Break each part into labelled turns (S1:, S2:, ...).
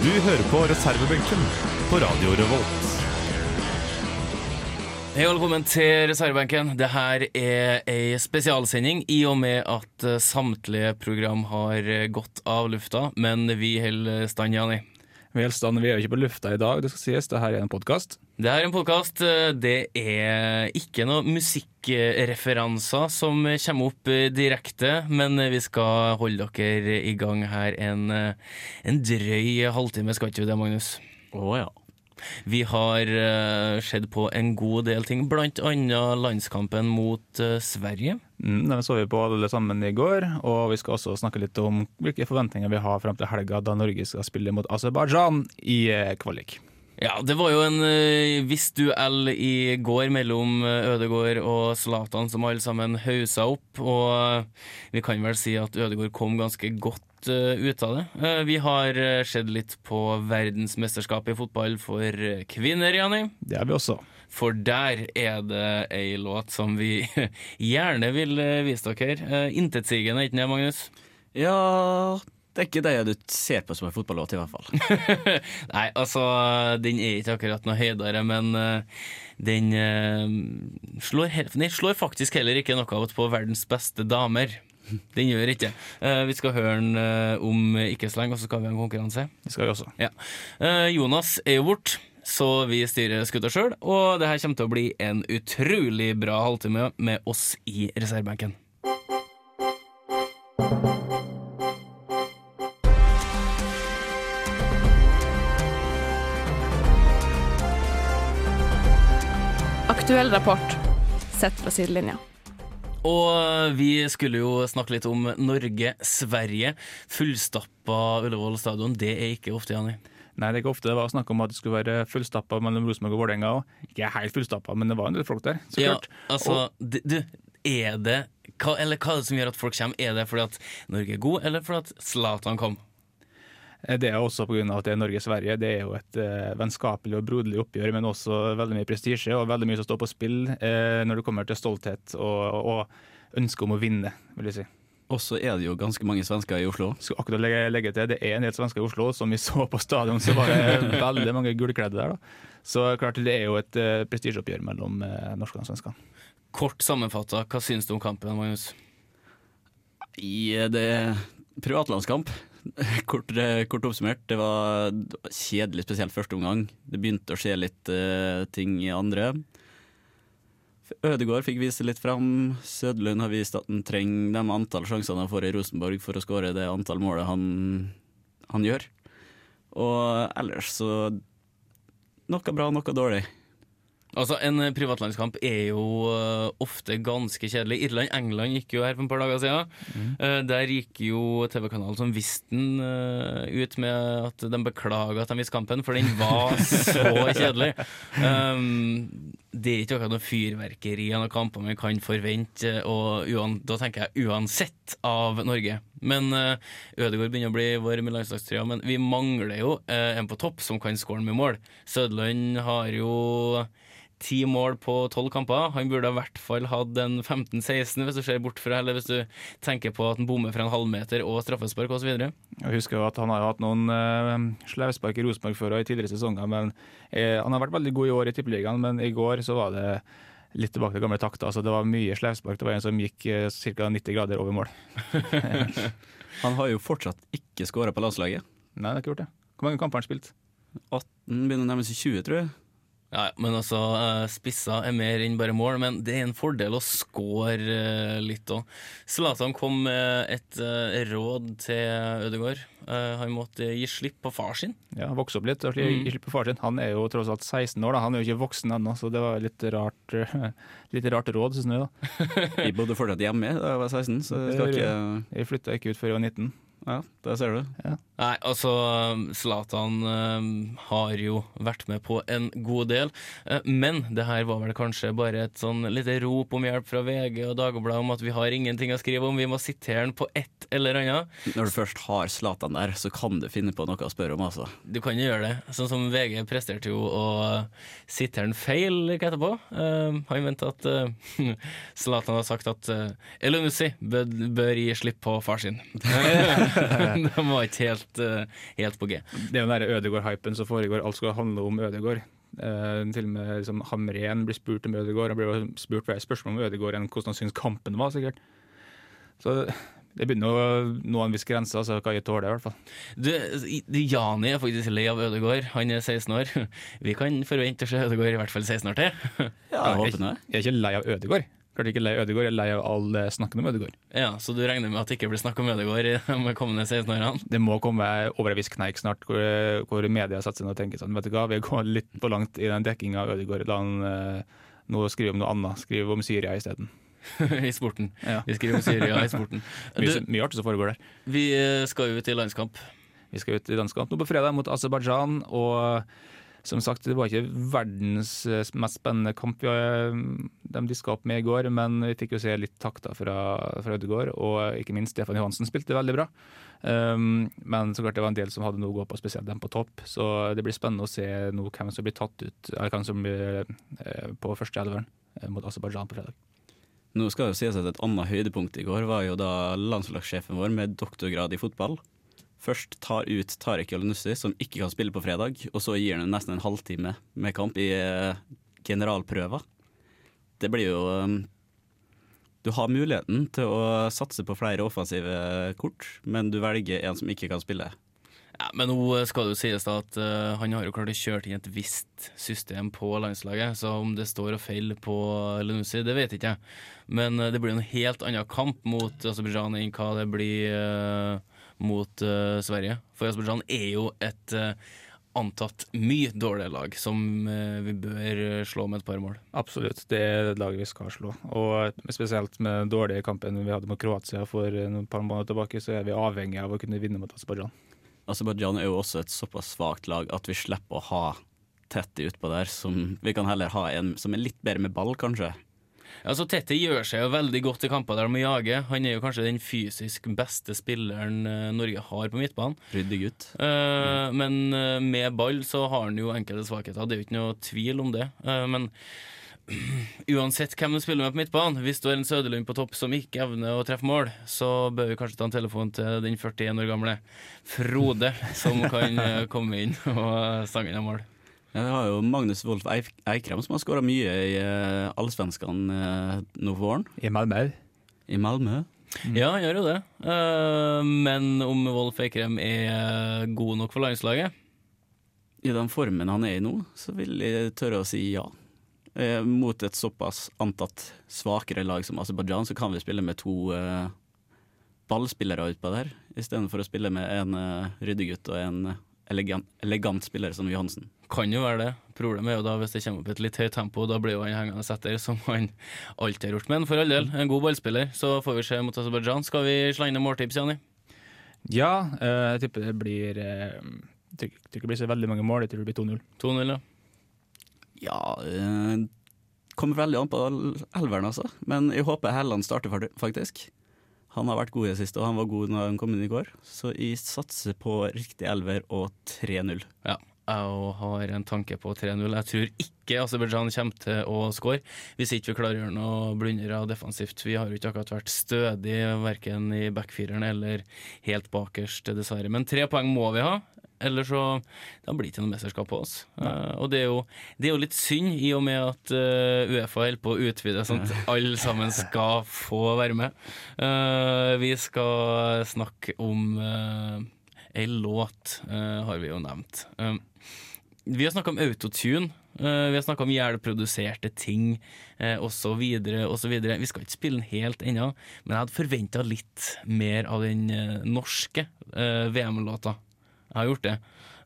S1: hører på reservebenken på Radio Revolt.
S2: Hei og velkommen til reservebenken. Det her er ei spesialsending i og med at eh, samtlige program har eh, gått av lufta, men vi holder stand, Jani.
S3: Velstand, vi er jo ikke på lufta i dag, det skal sies. Det her er en podkast.
S2: Det er en podkast. Det er ikke noen musikkreferanser som kommer opp eh, direkte, men vi skal holde dere i gang her en, eh, en drøy halvtime, skal ikke vi det, Magnus?
S4: Å ja.
S2: Vi har uh, sett på en god del ting, blant annet landskampen mot uh, Sverige.
S3: Mm, den så vi på alle sammen i går, og vi skal også snakke litt om hvilke forventninger vi har frem til helga, da Norge skal spille mot Aserbajdsjan i uh, kvalik.
S2: Ja, det var jo en uh, viss duell i går mellom uh, Ødegård og Zlatan som alle sammen hausa opp, og uh, vi kan vel si at Ødegård kom ganske godt uh, ut av det. Uh, vi har uh, sett litt på verdensmesterskapet i fotball for kvinner, Jani.
S3: Det har vi også.
S2: For der er det ei låt som vi gjerne vil uh, vise dere. Uh, Intetsigende, ikke sant, Magnus?
S4: Ja, det er ikke det du ser på som en fotballåt, i hvert fall.
S2: Nei, altså, den er ikke akkurat noe høydere, men uh, den, uh, slår, he- den slår faktisk heller ikke noe på verdens beste damer. Den gjør ikke. uh, vi skal høre den om ikke så lenge, og så skal vi ha en konkurranse.
S3: Det skal vi også.
S2: Ja. Eh, Jonas er jo borte, så vi styrer skuta sjøl, og det her kommer til å bli en utrolig bra halvtime med oss i reservebenken.
S5: Aktuell rapport sett fra sidelinja.
S2: Og vi skulle jo snakke litt om Norge-Sverige. Fullstappa Ullevål stadion, det er ikke ofte, Jani.
S3: Nei, det er ikke ofte det var snakk om at det skulle være fullstappa mellom Rosenborg og Vålerenga. Ikke helt fullstappa, men det var en del folk der. så
S2: Ja,
S3: klart.
S2: altså, og, du, er det hva, Eller hva er det som gjør at folk kommer? Er det fordi at Norge er god, eller fordi at Zlatan kom?
S3: Eh, Det er også pga. at det er Norge-Sverige. Det er jo et eh, vennskapelig og broderlig oppgjør, men også veldig mye prestisje og veldig mye som står på spill eh, når det kommer til stolthet og, og ønske om å vinne, vil jeg si.
S4: Og så er det jo ganske mange svensker i Oslo.
S3: Skal akkurat legge, legge til, Det er en del svensker i Oslo. Som vi så på stadion, så var det veldig mange gulkledde der. da. Så klart det er jo et uh, prestisjeoppgjør mellom uh, norskene og svenskene.
S2: Kort sammenfatta, hva syns du om kampen, Magnus?
S4: I det privatlandskamp, kort, eh, kort oppsummert, det var kjedelig, spesielt første omgang. Det begynte å skje litt uh, ting i andre. Ødegaard fikk vise litt fram. Sødlund har vist at han trenger de antall sjansene han får i Rosenborg for å skåre det antall målet han, han gjør. Og ellers så Noe bra, noe dårlig.
S2: Altså, En eh, privatlandskamp er jo uh, ofte ganske kjedelig. Irland-England gikk jo her for et par dager siden. Eh, der gikk jo TV-kanalen som visste den uh, ut med at de beklaga at de viste kampen, for den var så kjedelig. Um, det er ikke akkurat noe fyrverkeri av noen kamper man kan forvente, og da tenker jeg uansett av Norge. Men uh, Ødegaard begynner å bli vår med landslagstrøya, men vi mangler jo uh, en på topp som kan skåre med mål. Sødland har jo ti mål på tolv kamper. Han burde i hvert fall hatt en 15-16, hvis du ser bort fra eller hvis du tenker på at han bommer fra en halvmeter og straffespark osv.
S3: Jeg husker jo at Han har jo hatt noen uh, slauspark i Rosenborg før og i tidligere sesonger. men uh, Han har vært veldig god i år i Tippeligaen, men i går så var det litt tilbake til gamle takter. Altså, det var mye slauspark. Det var en som gikk uh, ca. 90 grader over mål.
S4: Han har jo fortsatt ikke skåra på landslaget.
S3: Nei, det har ikke gjort det. Hvor mange kamper har han spilt?
S4: 18 begynner nærmest i 20, tror jeg.
S2: Ja, men altså, eh, spisser er mer enn bare mål, men det er en fordel å score eh, litt òg. Zlatan kom med et eh, råd til Ødegaard. Han måtte gi slipp på far sin.
S3: Ja, Vokse opp litt. og
S2: Mm.
S3: gi slipp på far sin. Han er jo tross alt 16 år, da. han er jo ikke voksen ennå, så det var litt rart, litt rart råd, syns jeg. da.
S4: Vi bodde fortsatt hjemme da jeg var 16, så jeg skal ikke
S3: Jeg flytta ikke ut før jeg var 19.
S4: Ja, der ser du.
S2: Nei, altså Zlatan uh, har jo vært med på en god del. Uh, men det her var vel kanskje bare et sånn lite rop om hjelp fra VG og Dagbladet om at vi har ingenting å skrive om, vi må sitere den på ett eller annet.
S4: Når du først har Zlatan der, så kan du finne på noe å spørre om, altså.
S2: Du kan jo gjøre det. Sånn som VG presterte jo å sitere den feil like etterpå. Uh, han mente at eh, Zlatan har sagt at uh, Elunussi bør, bør gi slipp på far sin. De var ikke helt, eh, helt på G.
S3: Det er jo den der Ødegaard-hypen som foregår. Alt skal handle om Ødegård. Uh, til og med liksom, Hamren blir spurt om Ødegård. Han blir spurt flere spørsmål om Ødegård enn hvordan han syns kampen var, sikkert. Så det begynner å nå en viss grense, altså hva jeg tåler, i hvert fall.
S2: Du, Jani er faktisk lei av Ødegård, Han er 16 år. Vi kan forvente å se Ødegård i hvert fall 16 år til.
S4: Ja, jeg jeg.
S3: Jeg er ikke lei av Ødegaard. Klart ikke lei Ødegaard, jeg er lei av all det snakken om Ødegaard.
S2: Ja, Så du regner med at det ikke blir snakk om Ødegaard i de kommende 16 årene?
S3: Det må komme over en viss kneik snart, hvor, hvor media setter seg ned og tenker sånn, vet du hva, vi går litt for langt i den dekkinga av Ødegaard. La han eh, nå skrive om noe annet. Skrive om Syria isteden.
S2: I sporten.
S3: Ja.
S2: Vi skriver om Syria i sporten. Du,
S3: mye artig som foregår der.
S2: vi eh, skal ut i landskamp.
S3: Vi skal ut i landskamp nå på fredag mot Aserbajdsjan. Og som sagt, det var ikke verdens eh, mest spennende kamp vi de diska opp med i går, men vi fikk jo se litt takter fra, fra Ødegaard. Og ikke minst Stefan Johansen spilte veldig bra. Um, men så klart det var en del som hadde noe å gå på, spesielt dem på topp. Så det blir spennende å se nå hvem som blir tatt ut, eller hvem som blir eh, på første elveren mot Aserbajdsjan på fredag.
S4: Nå skal det jo sies at Et annet høydepunkt i går var jo da landslagssjefen vår med doktorgrad i fotball først tar ut Tarek Yalanussi, som ikke kan spille på fredag, og så gir han nesten en halvtime med kamp i generalprøva. generalprøver. Det blir jo um, Du har muligheten til å satse på flere offensive kort, men du velger en som ikke kan spille.
S2: Ja, men nå skal det jo sies da at uh, han har jo klart å kjøre inn et visst system på landslaget, så om det står og feiler på Lenussi, det vet ikke jeg. Men uh, det blir en helt annen kamp mot Aserbajdsjan enn hva det blir eh, mot uh, Sverige. For Aserbajdsjan er jo et uh, antatt mye dårligere lag, som eh, vi bør slå med et par mål.
S3: Absolutt, det er et laget vi skal slå. Og spesielt med den dårlige kampen vi hadde mot Kroatia for noen par måneder tilbake, så er vi avhengig av å kunne vinne mot Aserbajdsjan.
S4: Aserbajdsjan er jo også et såpass svakt lag at vi slipper å ha Tetti utpå der. Som, vi kan heller ha en som er litt bedre med ball, kanskje.
S2: Altså, Tette gjør seg jo veldig godt i kamper der de må jage. Han er jo kanskje den fysisk beste spilleren eh, Norge har på midtbanen.
S4: Ryddig gutt.
S2: Eh, Men eh, med ball så har han jo enkelte svakheter, det er jo ikke noe tvil om det. Uh, men uansett hvem du spiller med på midtbanen, hvis du har en Søderlund på topp som ikke evner å treffe mål, så bør vi kanskje ta en telefon til den 41 år gamle Frode, som kan komme inn og stange inn mål.
S4: Ja, vi har jo Magnus Wolff Eikrem som har skåra mye i uh, Allsvenskan uh, nå for våren,
S3: I Malmö.
S4: i Malmö.
S2: Ja, han gjør jo det. Uh, men om Wolff Eikrem er god nok for landslaget?
S4: I den formen han er i nå, så vil jeg tørre å si ja. Eh, mot et såpass antatt svakere lag som Aserbajdsjan, så kan vi spille med to ballspillere utpå der, istedenfor å spille med en uh, ryddegutt og en eh, elegant, elegant spiller som Johansen.
S2: Kan jo være det. Problemet er jo da hvis det kommer opp et litt høyt tempo, da blir jo han hengende etter, som han alltid har gjort. Men for all del, en god ballspiller, så får vi se mot Aserbajdsjan. Skal vi slå inn en måltips, Jani?
S3: Ja, eh, jeg tipper det blir eh, Jeg tror ikke det blir så veldig mange mål. Jeg tror det blir 2-0.
S2: 2-0, ja.
S4: Ja eh, Kommer veldig an på elveren, altså. Men jeg håper Helland starter, faktisk. Han har vært god i det siste, og han var god når han kom inn i går. Så jeg satser på riktig elver og 3-0.
S2: ja. Jeg har en tanke på 3-0. Jeg tror ikke Aserbajdsjan kommer til å score, hvis ikke vi klarer å gjøre noe blundere defensivt. Vi har jo ikke akkurat vært stødige verken i backfireren eller helt bakerst, dessverre. Men tre poeng må vi ha. Ellers så Det blir ikke noe mesterskap på oss. Uh, og det er, jo, det er jo litt synd, i og med at uh, Uefa holder på å utvide, sånn at alle sammen skal få være med. Uh, vi skal snakke om uh, ei låt, har vi jo nevnt. Vi har snakka om autotune. Uh, vi har snakka om hjelproduserte ting uh, osv. osv. Vi skal ikke spille den helt ennå, men jeg hadde forventa litt mer av den uh, norske VM-låta. Jeg har gjort det.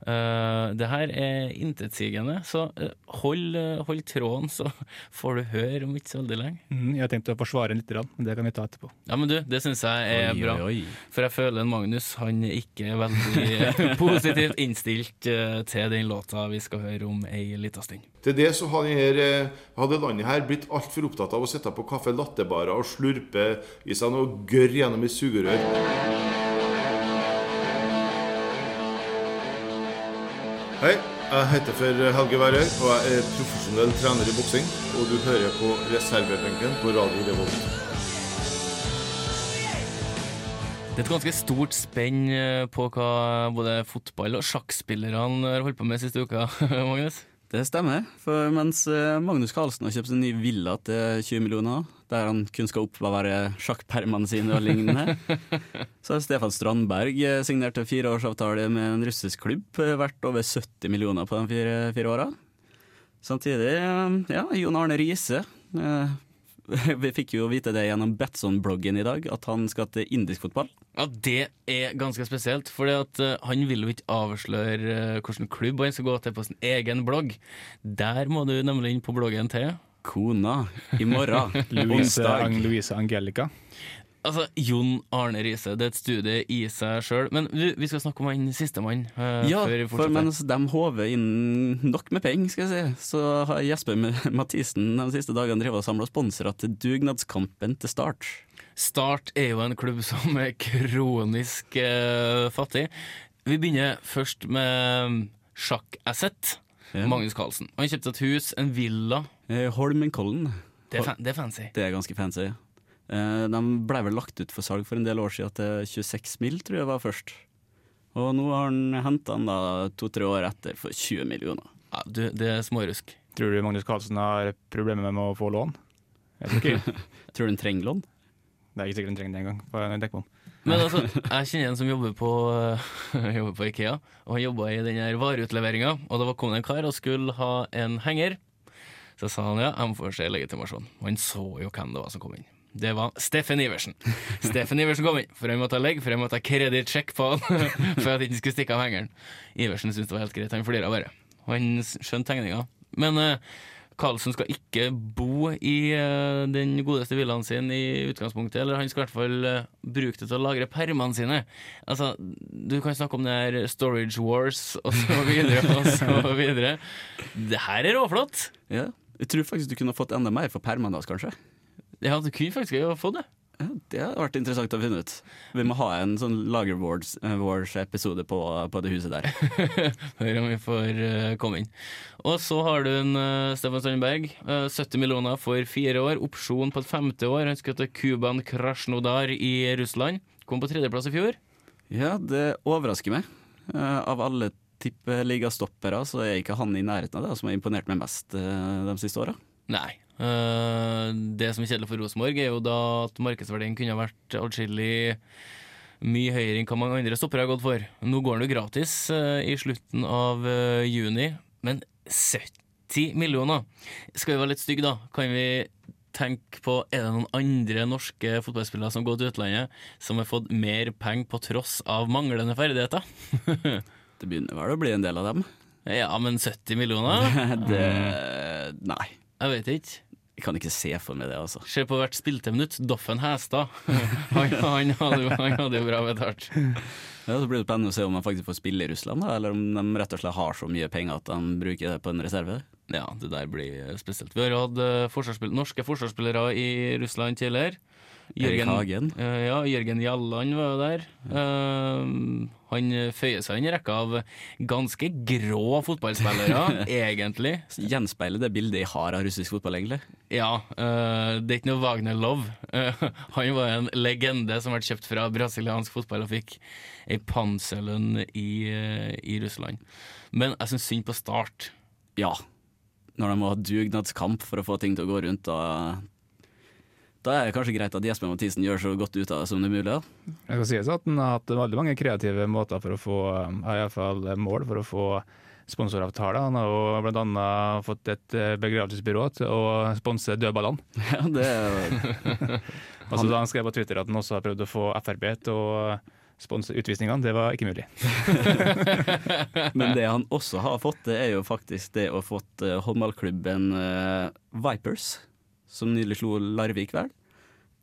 S2: Uh, det her er intetsigende, så eh, hold, eh, hold tråden, så får du høre om ikke så veldig lenge.
S3: Mm, jeg har tenkt å forsvare den litt, men det kan vi ta etterpå.
S2: Ja, men du, det syns jeg er
S4: Oi,
S2: bra.
S4: oi, oi.
S2: For jeg føler en Magnus han er ikke veldig positivt innstilt uh, til den låta vi skal høre om ei lita stund.
S6: Til det så hadde, eh, hadde landet her blitt altfor opptatt av å sitte på kaffe lattebarer og slurpe i seg noe gørr gjennom et sugerør. Hei, jeg heter for Helge Værøy, og jeg er profesjonell trener i boksing. Og du hører på reservebenken på Radio Revolt.
S2: Det er et ganske stort spenn eh, på hva både fotball- og sjakkspillerne har holdt på med siste uka, Magnus.
S4: Det stemmer, for mens eh, Magnus Carlsen har kjøpt en ny villa til 20 millioner, der han kun skal oppbevare sjakkpermene sine og lignende, så har Stefan Strandberg eh, signert en fireårsavtale med en russisk klubb, eh, verdt over 70 millioner på de fire, fire åra. Samtidig, ja, Jon Arne Riise. Eh, Vi fikk jo vite det gjennom Betson-bloggen i dag, at han skal til indisk fotball.
S2: Ja, Det er ganske spesielt, for han vil jo ikke avsløre eh, hvilken klubb han skal gå til på sin egen blogg. Der må du nemlig inn på bloggen til
S4: Kona i morgen,
S3: Louise,
S4: onsdag.
S3: Louise Angelica.
S2: Altså, Jon Arne Riise, det er et studie i seg sjøl. Men vi, vi skal snakke om han sistemann. Uh,
S4: Ja,
S2: før
S4: for mens de håver inn nok med penger, skal jeg si, så har Jesper Mathisen de siste dagene drevet og samla sponsorer til dugnadskampen til Start.
S2: Start er jo en klubb som er kronisk uh, fattig. Vi begynner først med sjakk-asset.
S4: Ja.
S2: Magnus Carlsen. Han kjøpte et hus, en villa.
S4: Eh, Holmenkollen,
S2: Det er, det er fancy.
S4: det er ganske fancy. Eh, De ble vel lagt ut for salg for en del år siden til 26 mil, tror jeg var først. Og nå har han henta den da to-tre år etter for 20 millioner.
S2: Ja, du, det er smårusk.
S3: Tror du Magnus Carlsen har problemer med å få lån? Jeg tror ikke.
S4: Tror du han trenger lån?
S3: Det er ikke sikkert han trenger det engang. På.
S2: Men altså, jeg kjenner en som jobber på, jobber på Ikea, og han jobba i den her vareutleveringa. Og da kom det en kar og skulle ha en henger. Så sa han ja, jeg må få se legitimasjon. Og han så jo hvem det var som kom inn. Det var Steffen Iversen. Steffen Iversen kom inn, for han måtte ha legg, for han måtte ha kredittsjekk på han for at han ikke skulle stikke av hengeren. Iversen syntes det var helt greit, han flira bare. Han skjønte tegninga. Men uh, Karlsen skal ikke bo i uh, den godeste villaen sin i utgangspunktet, eller han skal i hvert fall uh, bruke det til å lagre permene sine. Altså, du kan snakke om det her Storage Wars og så videre og så videre. Det her er råflott!
S4: Ja. Jeg tror faktisk du kunne fått enda mer for permene hans, kanskje.
S2: Ja, du kunne faktisk ha fått det.
S4: Ja, det hadde vært interessant å finne ut. Vi må ha en sånn Lager Wars-episode på, på det huset der.
S2: Hør om vi får uh, komme inn. Og så har du en uh, Stefan Strandberg. Uh, 70 millioner for fire år. Opsjon på et femte år. Han skal til Kuban Krasjnodar i Russland. Kom på tredjeplass i fjor.
S4: Ja, det overrasker meg. Eh, av alle tippeligastoppere så er ikke han i nærheten av det som har imponert meg mest eh, de siste åra.
S2: Nei. Eh, det som er kjedelig for Rosenborg, er jo da at markedsverdien kunne ha vært atskillig mye høyere enn hva mange andre stoppere har gått for. Nå går den jo gratis eh, i slutten av eh, juni, men 70 millioner! Skal vi være litt stygge, da, kan vi tenke på er det noen andre norske fotballspillere som går til utlandet, som har fått mer penger på tross av manglende ferdigheter?
S4: Det begynner vel å bli en del av dem.
S2: ja, men 70 millioner?
S4: det Nei.
S2: Jeg vet ikke.
S4: Jeg kan ikke se for meg det, altså.
S2: Se på hvert spilte minutt. Doffen Hestad. Han, han, han hadde jo bra betalt.
S4: Ja, så blir det spennende å se om han faktisk får spille i Russland, da, eller om de rett og slett har så mye penger at de bruker det på en reserve.
S2: Ja, det der blir spesielt. Vi har hatt eh, forsvarsspill norske forsvarsspillere i Russland tidligere.
S4: Erik Hagen.
S2: eh, ja, Jørgen Jalland var jo der. Uh, han føyer seg inn i rekka av ganske grå fotballspillere, egentlig.
S4: Gjenspeiler det bildet jeg har av russisk fotball, egentlig.
S2: Ja, uh, det er ikke noe Wagner-love. Uh, han var en legende som ble kjøpt fra brasiliansk fotball og fikk ei panserlønn i, i Russland. Men jeg syns synd på Start.
S4: Ja. Når de må ha dugnadskamp for å få ting til å gå rundt, da da er det kanskje greit at Jesper Mathisen gjør så godt ut av det som det er mulig. Da.
S3: Jeg skal sies at han har hatt veldig mange kreative måter for å få um, i hvert fall mål for å få sponsoravtaler. Han har bl.a. fått et eh, begravelsesbyrå til å sponse dødballene.
S4: Ja, det er
S3: Altså, da han skrev på Twitter at han også har prøvd å få Frp til å sponse utvisningene. Det var ikke mulig.
S4: Men det han også har fått, det er jo faktisk det å fått eh, håndballklubben eh, Vipers, som nylig slo Larvik vel.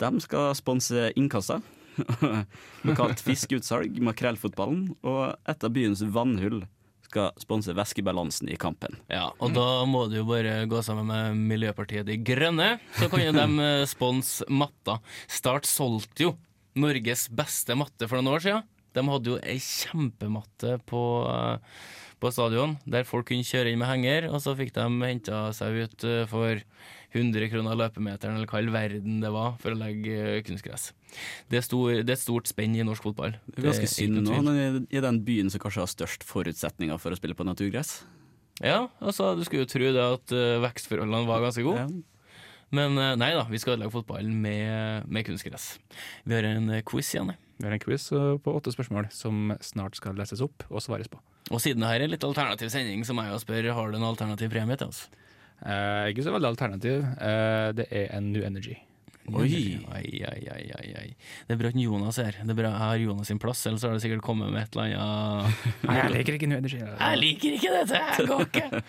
S4: De skal sponse innkassa. Lokalt fiskeutsalg, makrellfotballen, og et av byens vannhull skal sponse væskebalansen i kampen.
S2: Ja, og da må du jo bare gå sammen med Miljøpartiet De Grønne, så kan jo de eh, sponse matta. Start solgte jo Norges beste matte for noen år siden. De hadde jo ei kjempematte på, eh, på stadion, der folk kunne kjøre inn med henger, og så fikk de henta seg ut eh, for 100 kroner løpemeteren, eller hva i all verden det var, for å legge eh, kunstgress. Det er, stor, det er et stort spenn i norsk fotball.
S4: Det er ganske synd nå, men i den byen som kanskje har størst forutsetninger for å spille på naturgress.
S2: Ja, altså, du skulle jo tro det at eh, vekstforholdene var ganske gode.
S4: Ja.
S2: Men eh, nei da, vi skal ødelegge fotballen med, med kunstgress. Vi har en quiz igjen.
S3: Vi har en quiz på åtte spørsmål som snart skal leses opp og svares på.
S2: Og siden det her er litt alternativ sending, så må jeg jo spørre har du en alternativ premie til oss.
S3: Eh, ikke så veldig alternativ. Uh, det er en New Energy.
S4: Oi.
S2: Ai, oi, oi, oi, oi. Det er bra at Jonas er her. Det er bra jeg har Jonas sin plass, ellers har det sikkert kommet med et eller annet
S3: Nei, jeg liker ikke New Energy.
S2: Jeg liker ikke dette, jeg går ikke!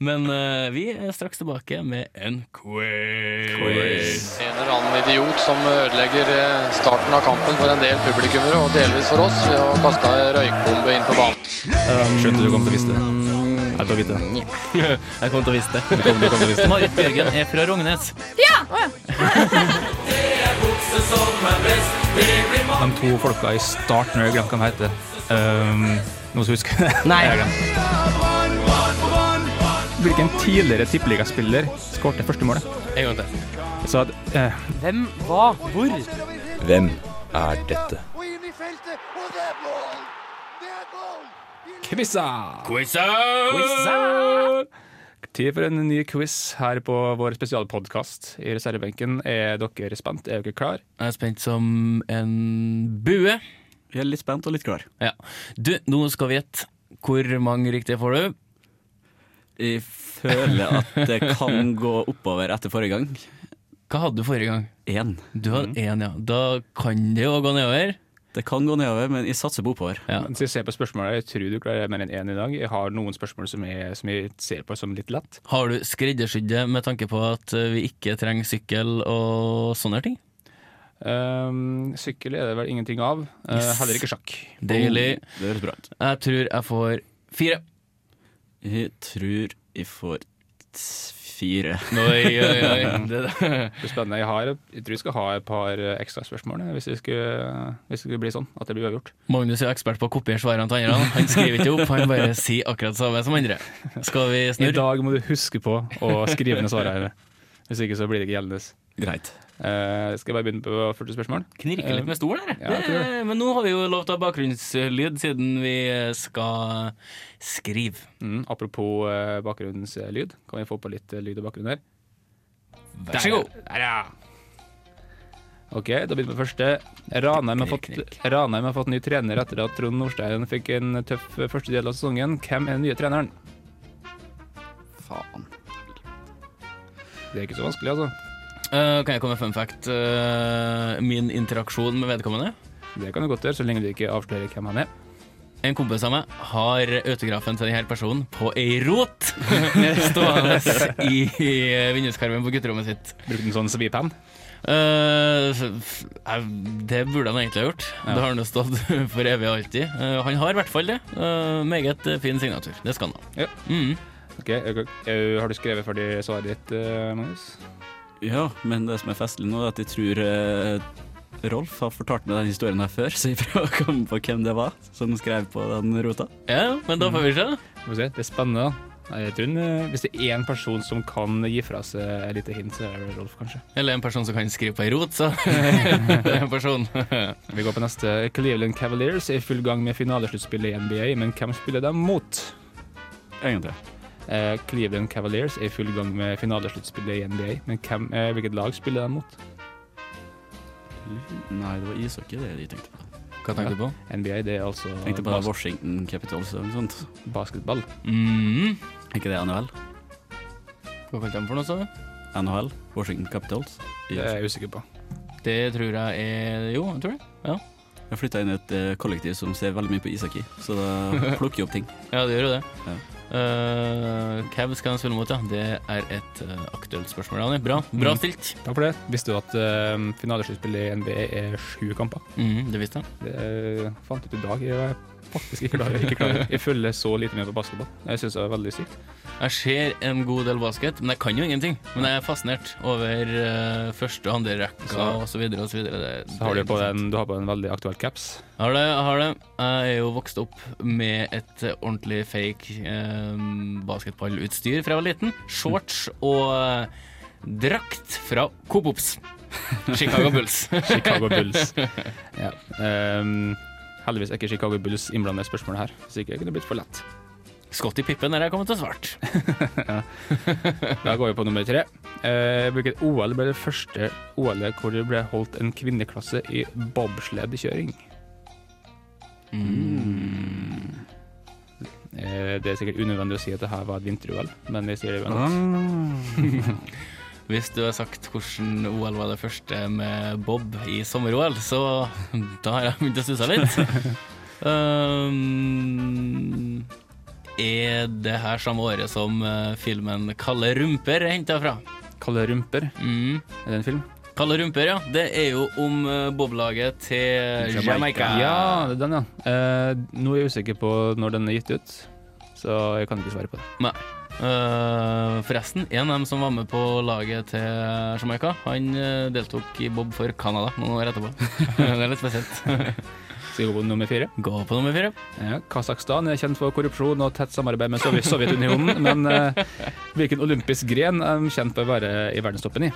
S2: Men uh, vi er straks tilbake med en quiz.
S7: En eller annen idiot som ødelegger starten av kampen for en del publikummere, og delvis for oss, ved å kaste ei røykbombe inn på banen.
S3: Skjønte du kom til å vise det. Jeg tok vite det.
S2: Jeg kom til å vise det. Du kom, du kom til å vise det. Marit Bjørgen er fra Rognes. Ja!
S3: De to folka i starten, jeg har glemt hva de heter. Um, noen som husker det?
S2: Nei.
S3: Hvilken tidligere tippeligaspiller skårte første målet?
S2: En gang til.
S3: Så at, eh,
S2: Hvem, hva, hvor?
S1: Hvem er dette?
S3: Kvissa!
S2: Quiza!
S3: Tid for en ny quiz her på vår spesialpodkast i reservebenken. Er dere spent? Er dere klar?
S2: Jeg er spent som en bue.
S4: Jeg er litt spent og litt klar.
S2: Ja. Du, nå skal vi gjette. Hvor mange riktige får du?
S4: Jeg føler at det kan gå oppover etter forrige gang.
S2: Hva hadde du forrige gang?
S4: Én.
S2: Du hadde én, ja. Da kan det jo gå nedover.
S4: Det kan gå nedover, men jeg satser på oppover.
S2: Ja.
S3: Hvis jeg ser på spørsmålet, jeg tror du klarer mer enn én i dag. Jeg har noen spørsmål som jeg, som jeg ser på som litt lett.
S2: Har du skreddersydd det med tanke på at vi ikke trenger sykkel og sånne ting?
S3: Um, sykkel er det vel ingenting av. Eh,
S2: Yes.
S3: heller ikke sjakk.
S2: Deilig.
S4: Det høres bra ut.
S2: Jeg tror jeg får fire.
S4: Jeg tror jeg får t- fire.
S2: Oi, oi, oi. Det,
S3: Det blir spennende. Jeg, har, jeg tror jeg skal ha et par ekstraspørsmål ekstra spørsmål eh, hvis det skulle, hvis det skulle bli sånn at det blir uavgjort.
S2: Magnus er ekspert på å kopiere svarene til andre. Han skriver ikke opp, han bare sier akkurat det samme som andre. Skal vi
S3: I dag må du huske på å skrive ned svarene. Hvis ikke så blir det ikke gjeldende.
S4: Greit.
S3: Eh, skal jeg bare begynne på 40 spørsmål?
S2: Knirker litt med stolen her.
S3: Ja,
S2: det, men nå har vi jo lov til å ha bakgrunnslyd siden vi skal skrive.
S3: Mm, apropos uh, bakgrunnslyd. Kan vi få på litt eh, lyd og bakgrunn her?
S2: Vær så god.
S3: Der, ja. Ok, da begynner vi med første. Ranheim har, fått, Ranheim har fått ny trener etter at Trond Nordstein fikk en tøff eh, første del av sesongen. Hvem er den nye treneren?
S4: Faen.
S3: Det er ikke så vanskelig, altså.
S2: Eh, kan jeg komme med fun fact? Uh, min interaksjon med vedkommende.
S3: Det kan du godt gjøre, så lenge du ikke avslører hvem han er.
S2: En kompis av meg har autografen til denne personen på ei rot stående i i vinduskarmen på gutterommet sitt.
S3: Brukte en sånn svipenn.
S2: Uh, det burde han egentlig ha gjort.
S3: Ja.
S2: Det har han jo stått for evig og alltid. Uh, han har i hvert fall det. Uh, meget eh, fin signatur. Det skal han ha.
S3: Ja.
S2: Mm.
S3: Ok, eh, eh, Har du skrevet ferdig svaret ditt, eh, Magnus?
S4: Ja, men det som er festlig nå, er at jeg tror eh, Rolf har fortalt meg den historien her før, så jeg prøver å komme på hvem det var som skrev på den rota.
S2: Ja, men da får vi se.
S3: Får se, Det er spennende. da. Nei, Jeg tror eh, Hvis det er én person som kan gi fra seg et lite hint, så er det Rolf, kanskje.
S2: Eller en person som kan skrive på ei rot, så. det er en person.
S3: Vi går på neste. Cleveland Cavaliers er i full gang med finalesluttspillet i NBA, men hvem spiller de mot? Eh, Cleveland Cavaliers er i full gang med finalesluttspillet i NBA, men hvem, eh, hvilket lag spiller de mot?
S4: Nei, det var ishockey det de tenkte på.
S2: Hva tenkte du på?
S3: NBA det er altså
S4: tenkte på Washington Capitals eller noe sånt.
S3: basketball.
S2: Mm.
S4: Er ikke det NHL?
S2: Hva kalte de for noe, sa du?
S4: NHL? Washington Capitals?
S3: Det er jeg usikker på.
S2: Det tror jeg er Jo, jeg tror det. Ja.
S4: Jeg flytta inn i et eh, kollektiv som ser veldig mye på ishockey, så da plukker jeg opp ting.
S2: Ja, det gjør jo det.
S4: Ja.
S2: Uh, Cav skal han spille mot, ja. Det er et uh, aktuelt spørsmål, Dani. Bra. Bra
S3: Mm.
S2: stilt.
S3: Takk for det. Visste du at uh, finalesluttspillet i NBA er sju kamper?
S2: Mm, det visste jeg.
S3: Det uh, fant ut i dag. Jeg faktisk ikke klarer. ikke klarer. Jeg følger så lite med på basketball. Jeg syns det er veldig sykt.
S2: Jeg ser en god del basket, men jeg kan jo ingenting. Men jeg er fascinert over uh, første og andre rekka
S3: Så-
S2: osv. osv.
S3: Så har du, på en, du har på en veldig aktuell caps.
S2: Har det, har det. Jeg er jo vokst opp med et eh, ordentlig fake eh, basketballutstyr fra jeg var liten. Shorts og eh, drakt fra Coop Ops. Chicago Bulls.
S3: Chicago Bulls. Ja. Um, heldigvis er ikke Chicago Bulls innblandet i spørsmålet her, så ikke kunne det blitt for lett.
S2: Scotty Pippen er jeg kommet til svart.
S3: Da går vi på nummer tre. Eh, hvilket OL ble det første OL-et hvor det ble holdt en kvinneklasse i bobsledkjøring? Eh, det er sikkert unødvendig å si at det her var et vinter-OL, men vi sier det uansett.
S2: Hvis du har sagt hvordan OL var det første med Bob i sommer-OL, så da har jeg begynt å stusse litt. um, er det her samme året som eh, filmen Kalle rumper er henta fra?
S3: Kalle Rumper,
S2: Mm.
S3: er det en film?
S2: Kalle rumper, ja. Det er jo om eh, boblaget til Jamaica.
S3: Ja, det er den, ja. Eh, nå er jeg usikker på når den er gitt ut, så jeg kan ikke svare på det.
S2: Nei. Eh, forresten, en av dem som var med på laget til Jamaica, han eh, deltok i bob for Canada noen år etterpå. det er litt spesielt.
S3: Skal vi gå på nummer fire?
S2: Gå på nummer fire.
S3: Ja, Kasakhstan er kjent for korrupsjon og tett samarbeid med Sovjet Sovjetunionen, men uh, hvilken olympisk gren er de kjent for å være i verdenstoppen i?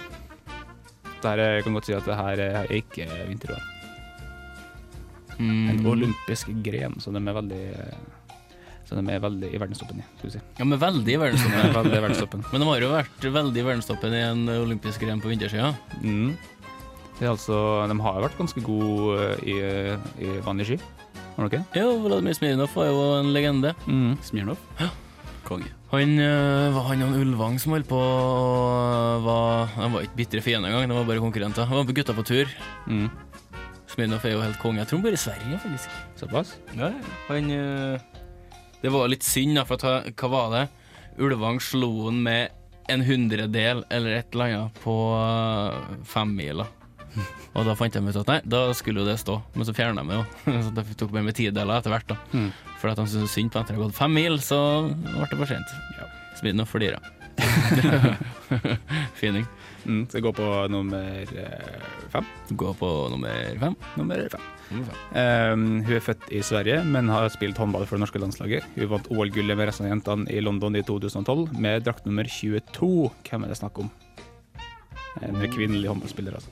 S3: Der jeg kan godt si at det her er ikke vinter-OL. En
S2: Mm.
S3: olympisk gren, så de er veldig eh, så de er veldig i verdenstoppen i, skal vi si.
S2: Ja, men veldig i
S3: De er
S2: verdenstoppen.
S3: veldig i verdenstoppen.
S2: men de har jo vært veldig i verdenstoppen i en olympisk gren på vintersida.
S3: Mm. Altså, de har vært ganske gode i, i vanlig ski, har de ikke?
S2: Jo, Vladimir Smirnov var jo en legende.
S3: Mm.
S4: Smirnov? Konge.
S2: Han øh, var han og Ulvang som holdt på og var De var ikke bitre fiender engang, de var bare konkurrenter. De var på gutta på tur.
S3: Mm.
S2: Smirnov er jo helt konge. Jeg tror han bor i Sverige, faktisk.
S3: Såpass?
S2: Ja, han Det var litt synd, da, for ta, hva var det? Ulvang slo han med en hundredel eller et eller annet på øh, femmila. Og da fant de ut at nei, da skulle jo det stå, men så fjerna de det jo. Så det tok med med tideler etter hvert, da.
S3: Mm.
S2: For at de syntes synd på etter å ha gått fem mil, så ble det for sent.
S3: Ja.
S2: for dyrer. Fining.
S3: Mm. Så går på nummer eh, fem.
S2: Gå på nummer fem.
S3: Nummer fem. Um, hun er født i Sverige, men har spilt håndball for det norske landslaget. Hun vant OL-gullet med resten av jentene i London i 2012 med drakt nummer 22. Hvem er det snakk om? En kvinnelig håndballspiller, altså.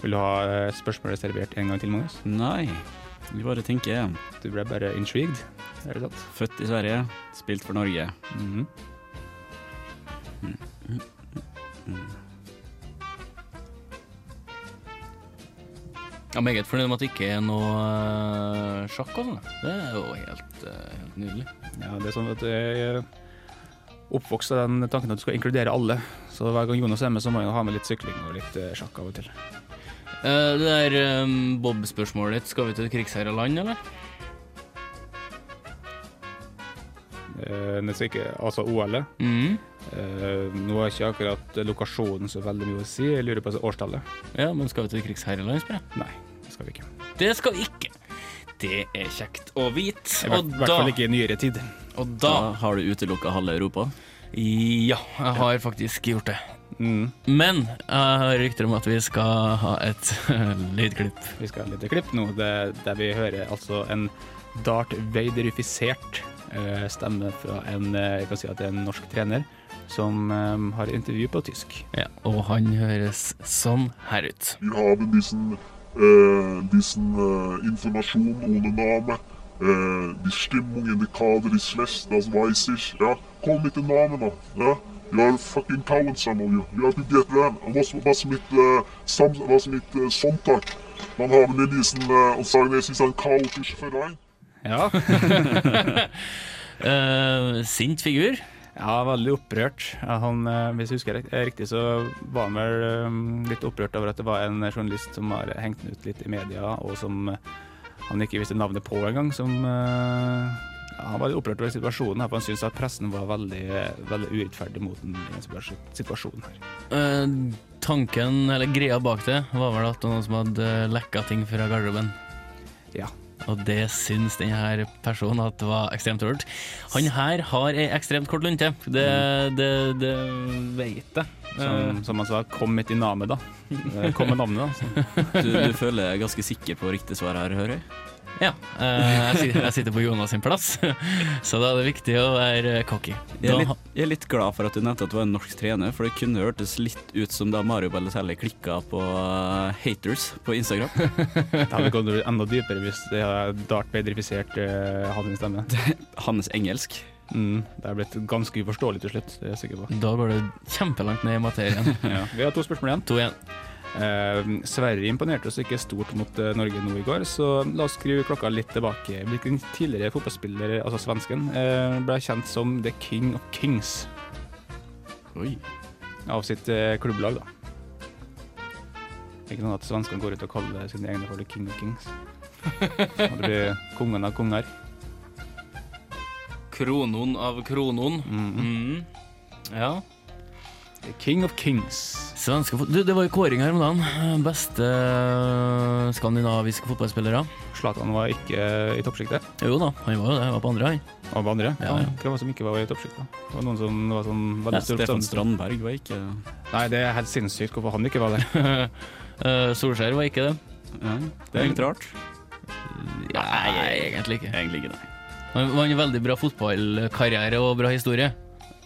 S3: Vil du ha eh, spørsmålet servert en gang til, Magnus?
S4: Nei, vi bare tenker.
S3: Du ble bare intrigued, er det sant?
S4: Født i Sverige, spilt for Norge.
S3: Mhm.
S2: Jeg er meget fornøyd med at det ikke er noe øh, sjakk og sånn. Det er jo helt, øh, helt nydelig.
S3: Ja, det er sånn at jeg er oppvokst av den tanken at du skal inkludere alle. Så hver gang Jonas er med, så må jeg ha med litt sykling og litt eh, sjakk av og til.
S2: Uh, det der um, Bob-spørsmålet ditt, skal vi til et krigsherra land, eller?
S3: Uh, ikke, altså OL-et.
S2: Mhm.
S3: Eh, nå har ikke akkurat lokasjonen så veldig mye å si. Jeg lurer på årstallet.
S2: Ja, men skal vi til et spør jeg?
S3: Nei, det skal vi ikke.
S2: Det skal vi ikke. Det er kjekt å vite.
S3: I hvert, hvert fall ikke i nyere tid.
S2: og
S4: Da
S2: da
S4: har du utelukka halve Europa.
S2: Ja, jeg har faktisk gjort det.
S3: Mm.
S2: Men jeg har rykter om at vi skal ha et lydklipp.
S3: Vi skal ha litt klipp nå, det, der vi hører altså en Dart Vaderifisert eh, stemme fra en, eh, jeg kan si at det er en norsk trener som um, har intervju på tysk.
S2: Ja, og han høres sånn her ut.
S8: Vi har diesen, äh, diesen äh, Informasjon ohne Name. Äh, die Stimmung in der Kader ist schlecht, das weiß ich. Ja, komm mit den Namen da. Ja, you are fucking cowards some of you. You have to get them. Was, was mit, äh, Sam, was mit äh, Sonntag? Man haben in diesen äh, und sagen, es ist ein chaotischer Verein.
S3: Ja,
S2: Eh, sint figur.
S3: Ja, veldig opprørt. Han, eh, hvis jeg husker eh, riktig, så var han vel eh, litt opprørt over at det var en journalist som har hengt den ut litt i media, og som han ikke visste navnet på engang. Som ja, Han var litt opprørt over situasjonen, her, for han syntes at pressen var veldig, veldig urettferdig mot den situasjonen her.
S2: Eh, tanken, eller greia bak det, var vel at noen som hadde lekka ting fra garderoben.
S3: Ja.
S2: Og det syns denne personen at det var ekstremt dårlig. Han her har ei ekstremt kort lunte. Det, det, det vet jeg.
S3: Som, som han sa, kom mitt i navnet, da. Eh, Kom med navnet, da.
S4: Du, du føler deg ganske sikker på riktig svar her, hører jeg?
S2: Ja. eh, jeg, sitter, på Jonas sin plass, så da er det viktig å være cocky.
S4: Jeg er, litt, jeg er litt glad for at du nevnte at du var en norsk trener, for det kunne hørtes litt ut som da Mario Balotelli klikka på uh, haters på Instagram.
S3: Det hadde gått enda dypere hvis det hadde Dart bedrifisert uh, hans stemme.
S4: Hans engelsk.
S3: Mm, det er blitt ganske uforståelig til slutt, det er jeg sikker på.
S2: Da går det kjempelangt ned i materien.
S3: Ja. Vi har to spørsmål igjen.
S2: To igjen.
S3: Eh, Sverige imponerte oss ikke stort mot eh, Norge nå i går, så la oss skru klokka litt tilbake. Hvilken tidligere fotballspiller, altså svensken, eh, ble kjent som The King of Kings
S4: Oi.
S3: av sitt klubblag, da. Ikke sånn at svenskene går ut og kaller sine egne The King of Kings. Og det blir kongen av konger.
S2: Kronon av kronon. Mm. Ja.
S3: The King of Kings.
S2: Svenske fot... Du, det var jo kåring her om dagen. Beste eh, skandinaviske fotballspillere.
S3: Zlatan var ikke eh, i toppsjiktet.
S2: Jo da, han var jo det. Han var på andre, han.
S3: var på andre.
S2: Ja, ja.
S3: Hvem var det som ikke var i toppsjiktet? Det var noen som var sånn veldig stort
S4: Stefan Strandberg var ikke
S3: Nei, det er helt sinnssykt hvorfor han ikke var der.
S2: Eh, Solskjær var ikke det.
S4: ja, Det er litt rart.
S2: Nei, egentlig ikke.
S4: Egentlig ikke, nei.
S2: Han var en veldig bra fotballkarriere og bra historie.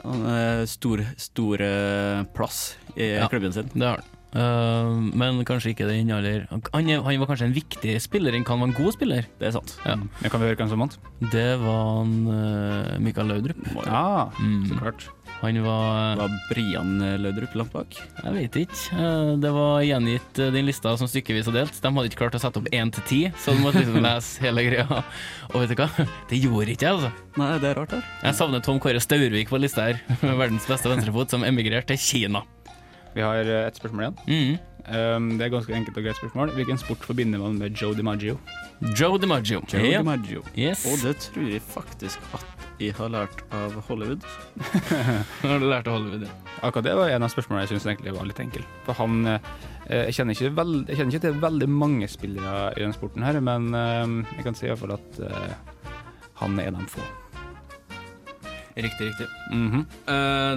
S4: Han er stor, stor eh, plass i
S2: Ja.
S4: klubben sin.
S2: Det har han. Uh, men kanskje ikke den aller han, han var kanskje en viktig spiller enn han var en god spiller.
S4: Det er sant.
S2: Ja.
S3: Men kan vi høre hvem som vant?
S2: Det var han, uh, Mikael Laudrup.
S3: Ja,
S2: Mm.
S3: så klart.
S2: Han var
S4: Var Brian Laudrup langt bak?
S2: Jeg vet ikke. Eh, Det var gjengitt eh, den lista som stykkevis og delt. De hadde ikke klart å sette opp én til ti, så du måtte liksom lese hele greia. Og vet du hva? Det gjorde ikke jeg, altså.
S4: Nei, det er rart her.
S2: Jeg savner Tom Kåre Staurvik på lista her. med Verdens beste venstrefot som emigrerte til Kina.
S3: Vi har eh, et spørsmål igjen.
S2: Mm.
S3: Um, det er ganske enkelt og greit spørsmål. Hvilken sport forbinder man med Joe DiMaggio?
S2: Joe DiMaggio.
S4: Joe
S2: Ja.
S4: DiMaggio.
S2: Yes.
S4: Og det tror jeg faktisk at jeg har lært av Hollywood.
S2: har du lært av Hollywood, ja.
S3: Akkurat det var en av spørsmålene jeg syns egentlig var litt enkel. For han eh, jeg, kjenner ikke veld, jeg kjenner ikke til veldig mange spillere i den sporten her, men eh, jeg kan si iallfall at eh, han er en av de få.
S2: Riktig, riktig.
S3: Mm
S2: -hmm.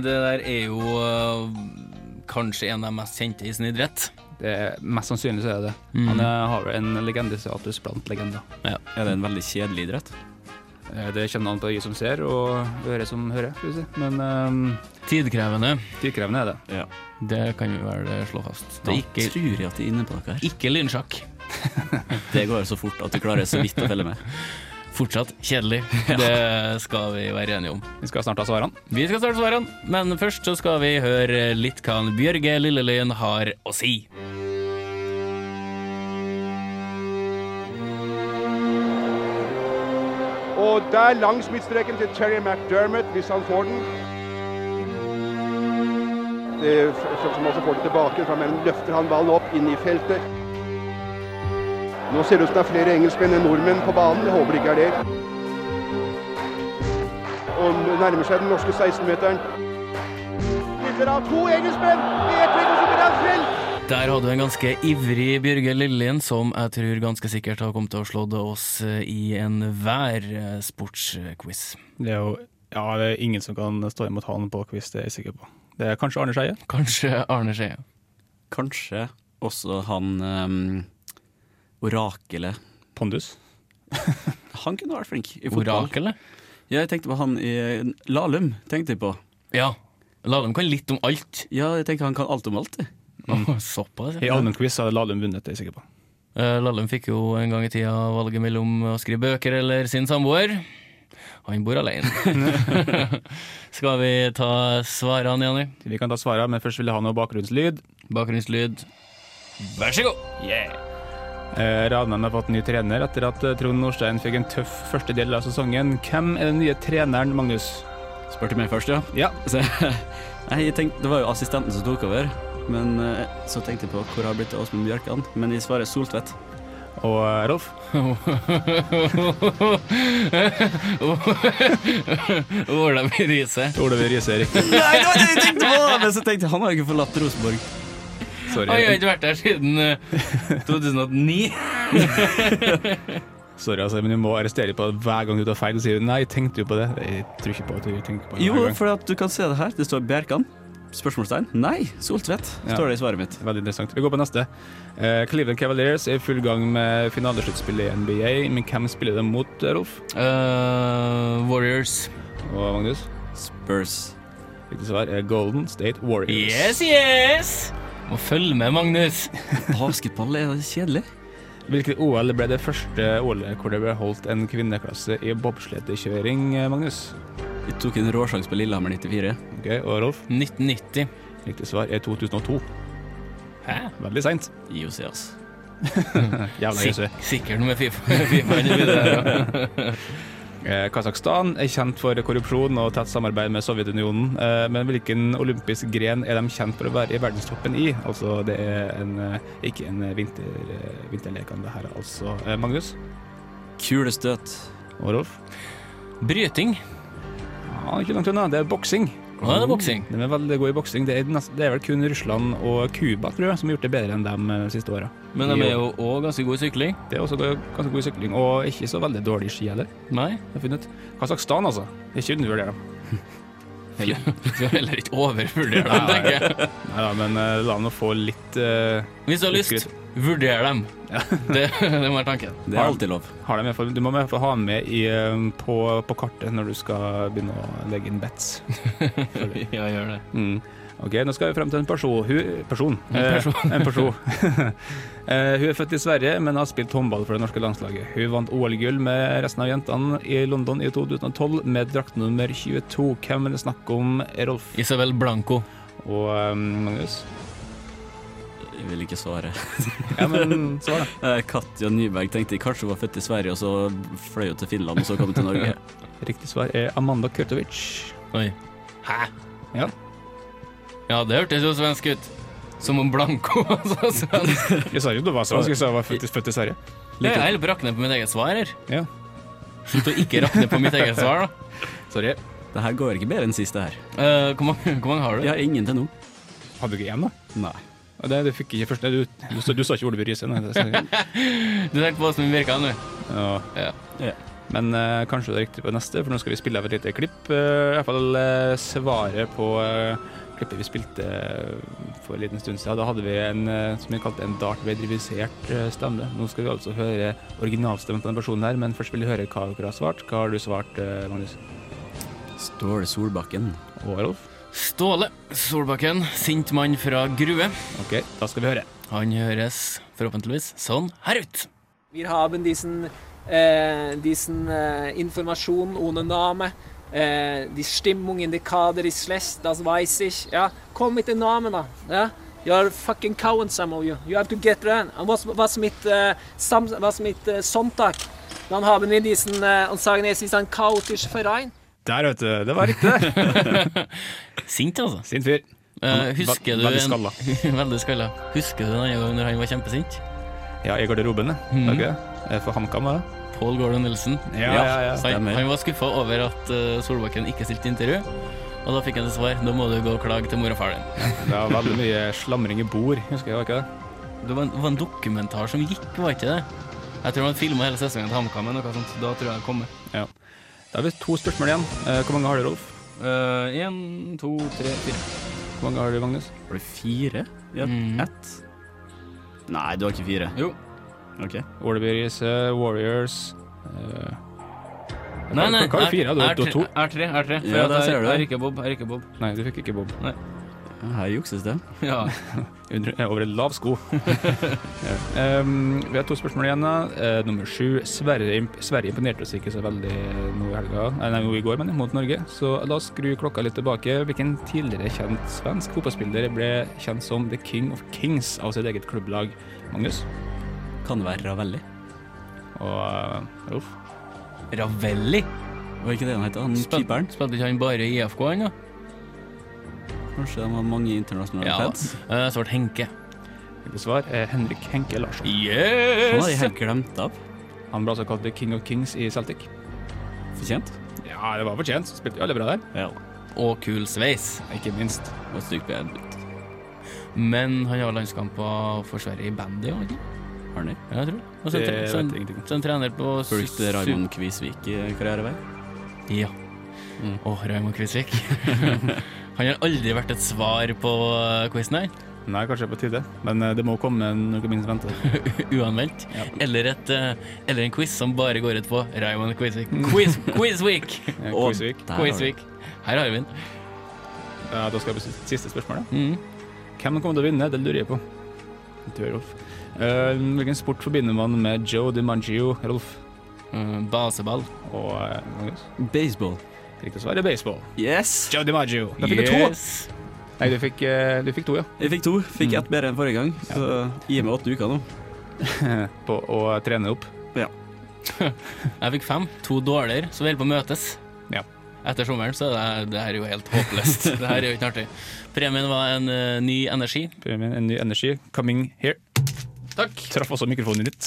S2: det der er jo kanskje en av de mest kjente i sin idrett.
S3: det er, mest sannsynlig så er det det.
S2: Mm.
S3: Han har en legendestatus blant legender.
S4: Er det en veldig kjedelig idrett?
S3: Eh, Det kommer an på øyet som ser, og øret som hører, skal vi si. Men um,
S2: Tidkrevende.
S3: tidkrevende er det.
S4: Ja.
S2: Det kan vi vel eh, slå fast.
S4: Da
S2: ikke,
S4: tror jeg at de er inne på noe her.
S2: ikke lynsjakk.
S4: Det går så fort at du klarer så vidt å følge med.
S2: Fortsatt kjedelig. Det skal vi være enige om.
S3: Vi skal snart ha svarene.
S2: Vi skal starte svarene, men først så skal vi høre litt hva Bjørge Lillelien har å si.
S9: Og der langs midtstreken til Terry McDermott, hvis han får den. Det, som også får det tilbake, fra mellom løfter han ballen opp inn i feltet. Nå ser det ut som det er flere engelskmenn enn nordmenn på banen. Jeg håper det ikke er det. Og nærmer seg den norske 16-meteren. Spiller av to engelskmenn!
S2: Der hadde du en ganske ivrig Bjørge Lillien, som jeg tror ganske sikkert har kommet til å slå oss eh, i enhver eh, sportsquiz.
S3: Det er jo ja, det er ingen som kan stå imot han på quiz, det er jeg sikker på. Det er kanskje Arne Skeie.
S2: Kanskje Arne Skeie.
S4: Kanskje også han um, orakelet.
S3: Pondus.
S4: Han kunne vært flink i fotball.
S2: Orakelet?
S4: Ja, jeg tenkte på han i Lahlum. tenkte jeg på.
S2: Ja. Lahlum kan litt om alt.
S4: Ja, jeg tenkte han kan alt om alt. jeg.
S2: Åh, Såpass.
S3: I allmennquiz hadde Lahlum vunnet, det er jeg sikker på.
S2: Eh, Lahlum fikk jo en gang i tida valget mellom å skrive bøker eller sin samboer. Han bor alene. Skal vi ta svarene, Janni?
S3: Vi kan ta svarene, men først vil jeg ha noe bakgrunnslyd.
S2: Bakgrunnslyd. Vær så god! Yeah.
S3: Eh, Ranheim har fått ny trener etter at eh, Trond Nordstein fikk en tøff første del av sesongen. Hvem er den nye treneren, Magnus?
S4: Spurte meg først, ja?
S3: Ja.
S4: Så, nei, jeg tenkte, det var jo assistenten som tok over. Men eh, så tenkte jeg på hvor har det blitt av Åsmund Bjørkan. Men jeg svarer Soltvedt.
S3: Og eh, Rolf?
S2: Ola Riise.
S3: Ole V. Riise riktig.
S4: Nei, det var det jeg tenkte på! Men så tenkte jeg han har jo ikke forlatt Rosenborg.
S3: Sorry.
S2: Han har ikke vært der siden eh, 2009.
S3: Sorry, altså, men du må arrestere på det hver gang du tar feil. Sier du nei, tenkte du på det? Jeg tror ikke på at du tenker på det
S4: Jo, for at du kan se det her. Det står Bjerkan. Spørsmålstegn? Nei, Soltvedt,
S3: Ja.
S4: står det i svaret mitt.
S3: Veldig interessant. Vi går på neste. Eh, Cleveland Cavaliers er i full gang med finalesluttspillet i NBA, men hvem spiller de mot, eh, Rolf?
S2: Eh, Warriors.
S3: Og Magnus?
S4: Spurs.
S3: Riktig svar er Golden State Warriors.
S2: Yes, yes! Må følge med, Magnus.
S4: Basketball er kjedelig.
S3: Hvilket OL ble det første OL-et hvor det ble holdt en kvinneklasse i bobsledekjøring, eh, Magnus?
S4: Vi tok en råsjanse på Lillehammer 94.
S3: Ok, Og Rolf?
S2: 1990.
S3: Riktig svar er 2002.
S2: Hæ?
S3: Veldig seint.
S4: IOC, ass.
S3: Jævla
S2: Sik sikkert med Fifa. FIFA.
S3: Eh, Kasakhstan er kjent for korrupsjon og tett samarbeid med Sovjetunionen. Eh, men hvilken olympisk gren er de kjent for å være i verdenstoppen i? Altså, det er en, eh, ikke en vinter, vinterlekene, det her, altså. Magnus?
S4: Kulestøt.
S3: Og Rolf?
S2: Bryting.
S3: Ja, ikke langt unna. Det er boksing.
S2: Ja, det er boksing.
S3: De er veldig gode i boksing. Det er, det er vel kun Russland og Cuba tror jeg, som har gjort det bedre enn dem eh, de siste åra.
S2: Men de er jo òg ganske gode i sykling.
S3: Det er også ganske god i sykling, og ikke så veldig dårlig i ski heller.
S2: Nei.
S3: Jeg har funnet. Kasakhstan, altså. Ikke undervurder dem.
S2: Skal heller ikke overvurdere dem, tenker jeg.
S3: Nei da, men eh, la nå få litt uh,
S2: Hvis du har lyst. Vurder dem. Det, det må være tanken.
S4: Det er alltid lov.
S3: Har dem i hvert du må i hvert fall ha dem med i, eh, på, på kartet når du skal begynne å legge inn bets.
S2: Ja, gjør det.
S3: Mm. Ok, nå skal vi frem til en person. Hun, person.
S2: En
S3: Eh,
S2: person.
S3: en person. Eh, hun er født i Sverige, men har spilt håndball for det norske landslaget. Hun vant OL-gull med resten av jentene i London i 2012 med drakt nummer 22. Hvem vil det snakke om, Rolf?
S2: Isabel Blanco.
S3: Og um, Magnus?
S4: Jeg vil ikke svare.
S3: Ja, men svar, da.
S4: Eh, Katja Nyberg tenkte kanskje hun var født i Sverige, og så fløy hun til Finland, og så kom hun til Norge.
S3: Riktig svar er Amanda Kurtovic.
S2: Oi. Hæ?
S3: Ja.
S2: Ja, det hørtes jo svensk ut. Som om Blanco var svensk.
S3: Jeg sa jo du var svensk, jeg sa jeg var faktisk født i Sverige.
S2: Jeg er helt på å rakne på mitt eget svar her.
S3: Ja.
S2: Slutt å ikke rakne på mitt eget svar, da.
S3: Sorry.
S4: Det her går ikke bedre enn sist, det her.
S2: Uh, hvor, mange, hvor mange har du?
S4: Jeg har ingen til nå.
S3: Hadde du ikke én, da?
S4: Nei.
S3: Ja, Det, det fikk ikke først. Du, du, sa- du sa ikke Ole. Riise. nei, det.
S2: Du tenkte på Åsmund Bjørkan nå?
S3: Ja.
S2: Ja.
S4: Ja.
S3: Men uh, kanskje det er riktig på neste, for nå skal vi spille av et lite klipp. Uh, I hvert fall eh, svaret på uh, klippet vi spilte eh, for en liten stund siden. Da hadde vi en eh, som vi kalte en eh, stemme. Nå skal vi altså høre originalstemmen på den personen her, men først vil vi høre hva dere har svart. Hva har du svart, eh, Magnus?
S4: Ståle Solbakken.
S3: Og Rolf?
S2: Ståle Solbakken, sint mann fra Grue.
S3: Ok, da skal vi høre.
S2: Han høres forhåpentligvis sånn her ut.
S10: Vi haben diesen, eh, diesen eh, informasjon ohne Name. Eh, die Stimmung in der Kader ist schlecht, das weiß ich. Ja, komm mit den Namen da. Ja? You're fucking coward, some of you. You have to get run. Und was, was mit, uh, Sam, was mit äh, Sonntag? Dann haben wir diesen, uh, und sagen, es ist ein chaotischer Verein.
S3: Der, vet du. Det var riktig.
S2: Sint, altså.
S3: Sint fyr.
S2: Uh, husker du
S3: veldig skalla.
S2: veldig skalla. Husker du en annen gang når han var kjempesint?
S3: Ja, i garderoben,
S2: mm.
S3: okay. Eh, For HamKam, var det?
S2: Pål Gordon Nilsen.
S3: Ja, ja, ja.
S2: Han, han var skuffa over at uh, Solbakken ikke stilte intervju. Og da fikk han til svar da må du gå og klage til mor og far din.
S3: Det var veldig mye slamring i bord, husker jeg, var ikke det?
S2: Det var en, var en dokumentar som gikk, var ikke det? Jeg tror han filma hele sesongen til HamKam. Da tror jeg det kommer.
S3: Ja. Da har vi to spørsmål igjen. Eh, Hvor mange har du, Rolf?
S2: Én, to, tre, fire.
S3: Hvor mange har du, Magnus?
S4: Har du fire? Ja,
S2: Mm.
S4: ett? Nei, du har ikke fire.
S2: Jo.
S4: Ok.
S3: Wallaby uh, Warriors uh,
S2: Nei, nei,
S3: Hva hva er det fire? Du,
S2: er
S3: du har to?
S2: tre. Er tre, er tre. For
S4: Ja,
S2: jeg,
S4: der
S2: jeg-
S4: ser du
S2: Jeg
S4: det.
S2: er ikke Bob. Jeg er ikke Bob.
S3: Nei, du fikk ikke Bob.
S4: Her jukses det.
S2: Ja.
S3: Over en lav sko. um, vi har to spørsmål igjen. Eh, nummer sju. Sverige, Sverige imponerte oss ikke så veldig nå i helga, nei, i går, men mot Norge. Så la oss skru klokka litt tilbake. Hvilken tidligere kjent svensk fotballspiller ble kjent som The King of Kings av sitt eget klubblag? Magnus
S4: Kan være Ravelli?
S3: og uh, Rolf?
S2: Ravelli?
S4: Var ikke det han het?
S2: Spilte ikke han bare i IFK, han da?
S4: Kanskje de har mange internasjonale
S2: Ja,
S4: fans.
S2: Uh, svart Henke.
S3: Riktig svar er Henrik Henke Larsson.
S2: Yes!
S4: Han har jeg helt glemt av.
S3: Han ble altså kalt The King of Kings i Celtic.
S4: Fortjent?
S3: Ja, det var fortjent. Spilte jo alle bra der.
S4: Ja.
S2: Og kul sveis.
S3: Ikke minst.
S4: Og stygt bedre.
S2: Men han har landskamper for Sverige i bandy, har han ikke?
S4: Har han det?
S2: Ja, jeg tror Og så
S3: Det
S2: tre- så en- så en trener på
S4: Fulgte Raymond Kvisvik i karrierevei?
S2: Ja.
S4: Mm.
S2: Å, Raymond Kvisvik. han har aldri vært et svar på uh, quizen her.
S3: Nei, kanskje på tide. Men eh, det må komme noe minst vente.
S2: Uanmeldt.
S3: Ja.
S2: Eller, et, eh, eller en quiz som bare går ut på Raymond Quizweek. Quiz, Quizweek!
S3: Ja,
S4: quiz
S3: Quizweek.
S4: Og, quiz
S2: week. Her har vi den.
S3: Ja, da skal jeg på siste spørsmål. da.
S2: Mm.
S3: Hvem kommer til å vinne? Det lurer jeg på. Du, Rolf. Uh, hvilken sport forbinder man med Joe DiMaggio, Rolf?
S2: Uh, baseball.
S3: Og uh,
S4: Baseball.
S3: Riktig svar er baseball.
S4: Yes!
S3: Joe DiMaggio. Da fikk du to. Nei, du fikk, eh, du fikk to, ja.
S4: Jeg fikk to. Fikk
S3: Mm.
S4: ett bedre enn forrige gang, så gi meg åtte uker nå.
S3: på å trene opp. Ja.
S2: Jeg fikk fem. To dårligere, så vi holder på å møtes.
S3: Ja.
S2: Etter sommeren, så er det, det her er jo helt håpløst. det her er jo ikke artig. Premien var en eh, ny energi.
S3: Premien, en ny energi. Coming here.
S2: Takk.
S3: Traff også mikrofonen ditt.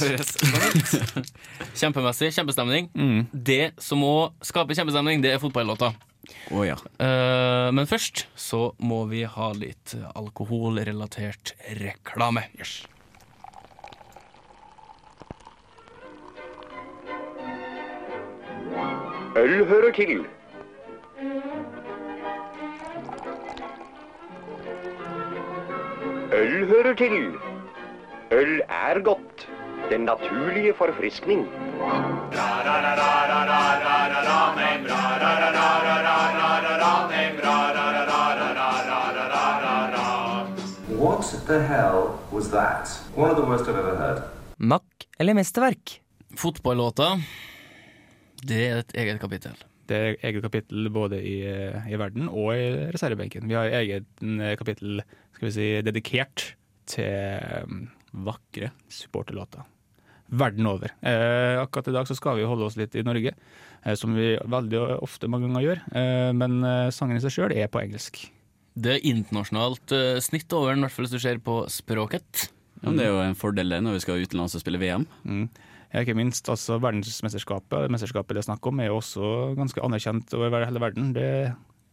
S2: Kjempemessig. Kjempestemning.
S3: Mm.
S2: Det som må skape kjempestemning, det er fotballåta.
S4: Oh, ja.
S2: uh, men først så må vi ha litt alkoholrelatert reklame.
S11: Øl hører til. Øl hører til. Øl er godt. Den naturlige forfriskning.
S12: What the hell was that? One of the worst I've ever heard.
S13: Mack eller mesterverk?
S2: Fotballåta, det er et eget kapittel.
S3: Det er eget kapittel både i, eh, i verden og i reservebenken. Vi har eget eh, kapittel skal vi si, dedikert til um, vakre supporterlåter. Verden over. Eh, akkurat i dag så skal vi holde oss litt i Norge, eh, som vi veldig ofte mange ganger gjør. Eh, men eh, sangen i seg sjøl er på engelsk.
S2: Det er internasjonalt eh, snitt over den, i hvert fall hvis du ser på språket.
S4: ja. men Det er jo en fordel det når vi skal utenlands og spille VM.
S3: Mm. Ja, ikke minst altså verdensmesterskapet, mesterskapet det er snakk om, er jo også ganske anerkjent over hele verden. Det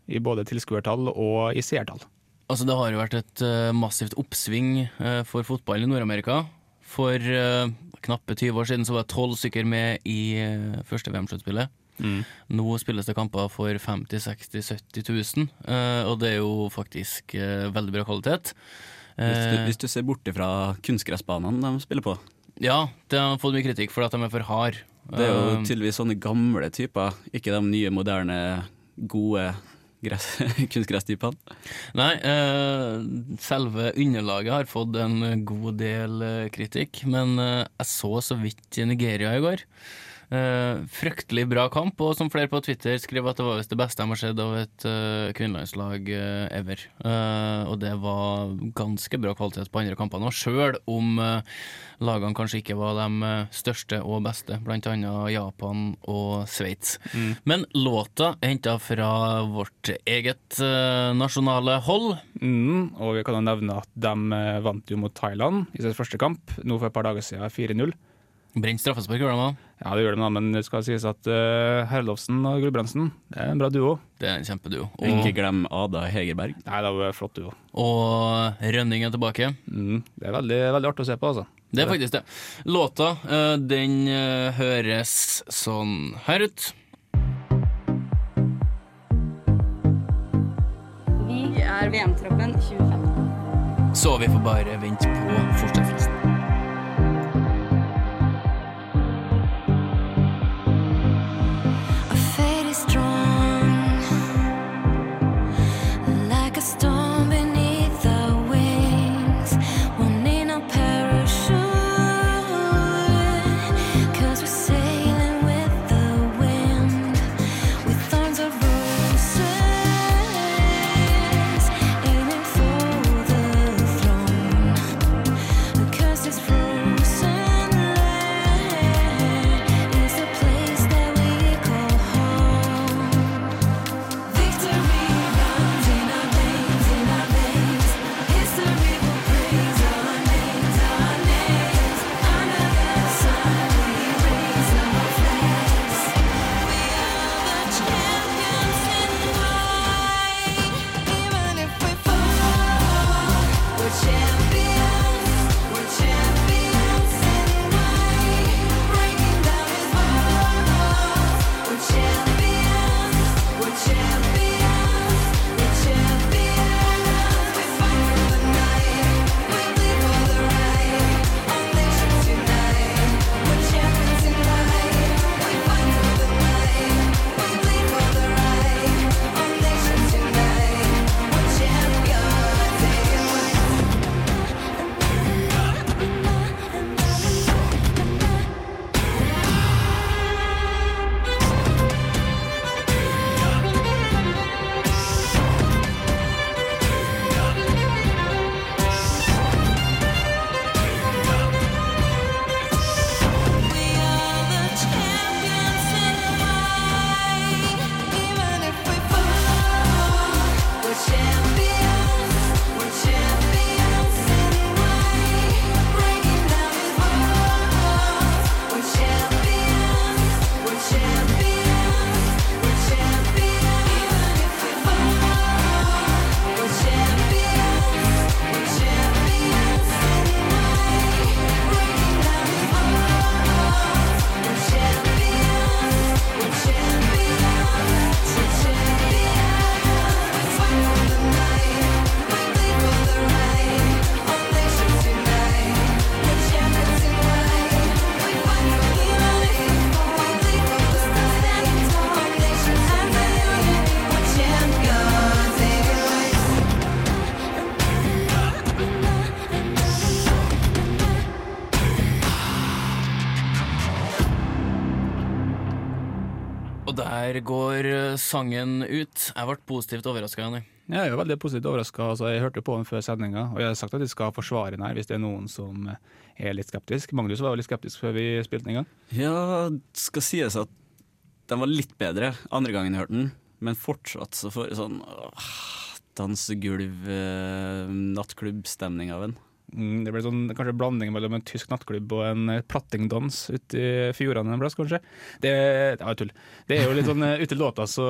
S3: I både tilskuertall og i seertall.
S2: Altså, det har jo vært et uh, massivt oppsving uh, for fotball i Nord-Amerika. For uh, knappe 20 år siden så var det tolv stykker med i første VM-sluttspillet.
S3: Mm.
S2: Nå spilles det kamper for 50 60 70 000, eh, og det er jo faktisk veldig bra kvalitet.
S4: Hvis du, hvis du ser bort fra kunstgressbanene de spiller på.
S2: Ja, det har fått mye kritikk for at de er for harde.
S4: Det er jo tydeligvis sånne gamle typer, ikke de nye, moderne, gode gress, kunstgresstypene.
S2: Nei, eh, selve underlaget har fått en god del eh, kritikk, men eh, jeg så så vidt Nigeria i går. Eh, fryktelig bra kamp, og som flere på Twitter skrev at det var visst det beste de har sett av et uh, kvinnelandslag uh, ever. Og det var ganske bra kvalitet på andre kampene òg, sjøl om lagene kanskje ikke var de største og beste, blant annet Japan og Sveits.
S3: Mm.
S2: Men låta er henta fra vårt eget nasjonale hold.
S3: Mm, og vi kan jo nevne at de vant jo mot Thailand i sin første kamp, nå for et par dager siden, 4-0.
S2: Brent straffespark, gjør de det?
S3: Ja, det gjør de da, men det skal sies at uh, Herlovsen og Gulbrandsen det er en bra duo.
S2: Det er en kjempeduo.
S4: Og, Ikke glem Ada Hegerberg.
S3: Nei, det var en flott duo.
S2: Og Rønning er tilbake.
S3: Mm, det er veldig, veldig artig å se på, altså.
S2: Det er faktisk det. Låta, uh, den uh, høres sånn her ut.
S14: Vi er VM-troppen 2015.
S2: Så vi får bare vente på fortsettelsen. Der går eh, sangen ut. Jeg ble positivt overraska, Janni.
S3: Jeg er jo veldig positivt overraska. Altså, jeg hørte på den før sendinga, og jeg har sagt at jeg skal forsvare den her hvis det er noen som er litt skeptisk. Magnus var jo litt skeptisk før vi spilte den en gang.
S4: Ja, det skal sies at den var litt bedre andre gangen jeg hørte den, men fortsatt så får jeg sånn åh, dansegulv, eh, nattklubbstemning av den.
S3: Mm, det ble sånn, kanskje en blanding mellom en tysk nattklubb og en eh, plattingdans ute i fjordene en plass, kanskje. Det, er jo tull. Det er jo litt sånn eh, ute i låta, så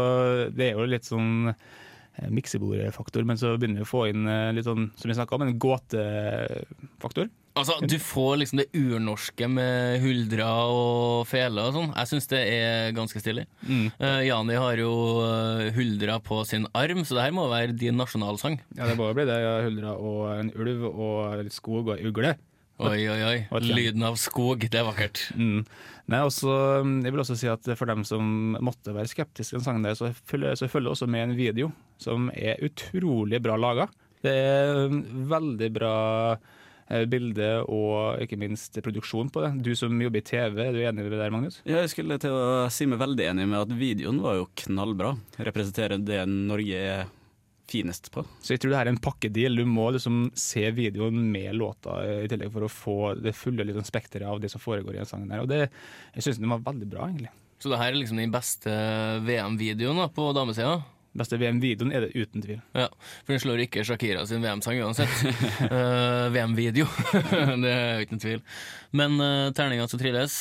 S3: det er jo litt sånn eh, miksebordfaktor, men så begynner vi å få inn litt sånn, som vi snakka om, en gåtefaktor.
S2: Altså, Du får liksom det urnorske med huldra og fele og sånn. Jeg syns det er ganske stilig.
S3: Mm.
S2: Uh, Jani har jo eh, huldra på sin arm, så det her må være din nasjonalsang.
S3: Ja, det må jo bli det. Ja, Huldra og en ulv og litt skog og ugle.
S2: Oi, oi, oi. Lyden av skog, det er vakkert.
S3: Mm. Nei, også, jeg vil også si at For dem som måtte være skeptiske til den sangen, der, så følger så følger også med en video som er utrolig bra laga. Det er um, veldig bra bilde og ikke minst produksjon på det. Du som jobber i TV, er du enig i det der, Magnus?
S4: Ja, jeg skulle til å si meg veldig enig med at videoen var jo knallbra. Representerer det Norge er finest på.
S3: Så jeg tror det her er en pakkedeal. Du må liksom se videoen med låta eh, i tillegg for å få det fulle liksom, spekteret av det som foregår i den sangen. her. Og det, jeg syns den var veldig bra, egentlig.
S2: Så det her er liksom den beste VM-videoen på damesida?
S3: Beste VM-videoen er det uten tvil.
S2: Ja, for den slår ikke Shakira sin VM-sang uansett. uh, VM-video, det er uten tvil. Men uh, terninga som trilles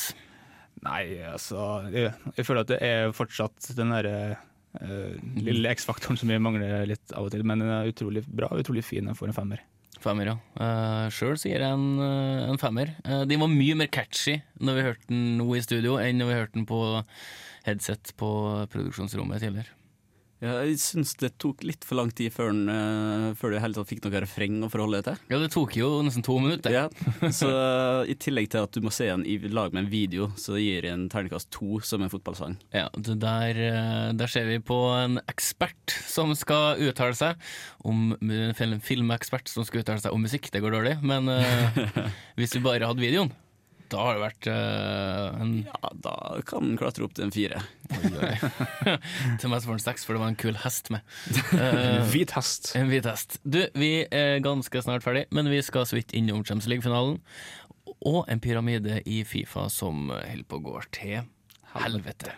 S3: Nei, altså Jeg, jeg føler at det er fortsatt den derre uh, lille X-faktoren som vi mangler litt av og til, men den er utrolig bra og utrolig fin. Den får en femmer.
S2: Femmer, ja. Uh, Sjøl sier jeg en, en femmer. Uh, den var mye mer catchy når vi hørte den nå i studio, enn når vi hørte den på headset på produksjonsrommet tidligere.
S4: Ja, jeg syns det tok litt for lang tid før, den, uh, før du hele tatt fikk noe refreng å forholde deg til.
S2: Ja, det tok jo nesten to minutter.
S4: Ja, så uh, I tillegg til at du må se den i lag med en video, så gir jeg en terningkast to som en fotballsang.
S2: Ja, det der, uh, der ser vi på en ekspert som skal uttale seg om en filmekspert som skal uttale seg om musikk. Det går dårlig, men hvis vi bare hadde videoen, da har det vært uh, en
S4: Ja, da kan den klatre opp til en fire.
S2: Til meg så får den seks, for det var en kul hest med. Uh,
S3: Hvit hest.
S2: En hvit hest. Du, vi er ganske snart ferdig, men vi skal så vidt innom Champions League-finalen. Og en pyramide i Fifa som holder på å gå til helvete.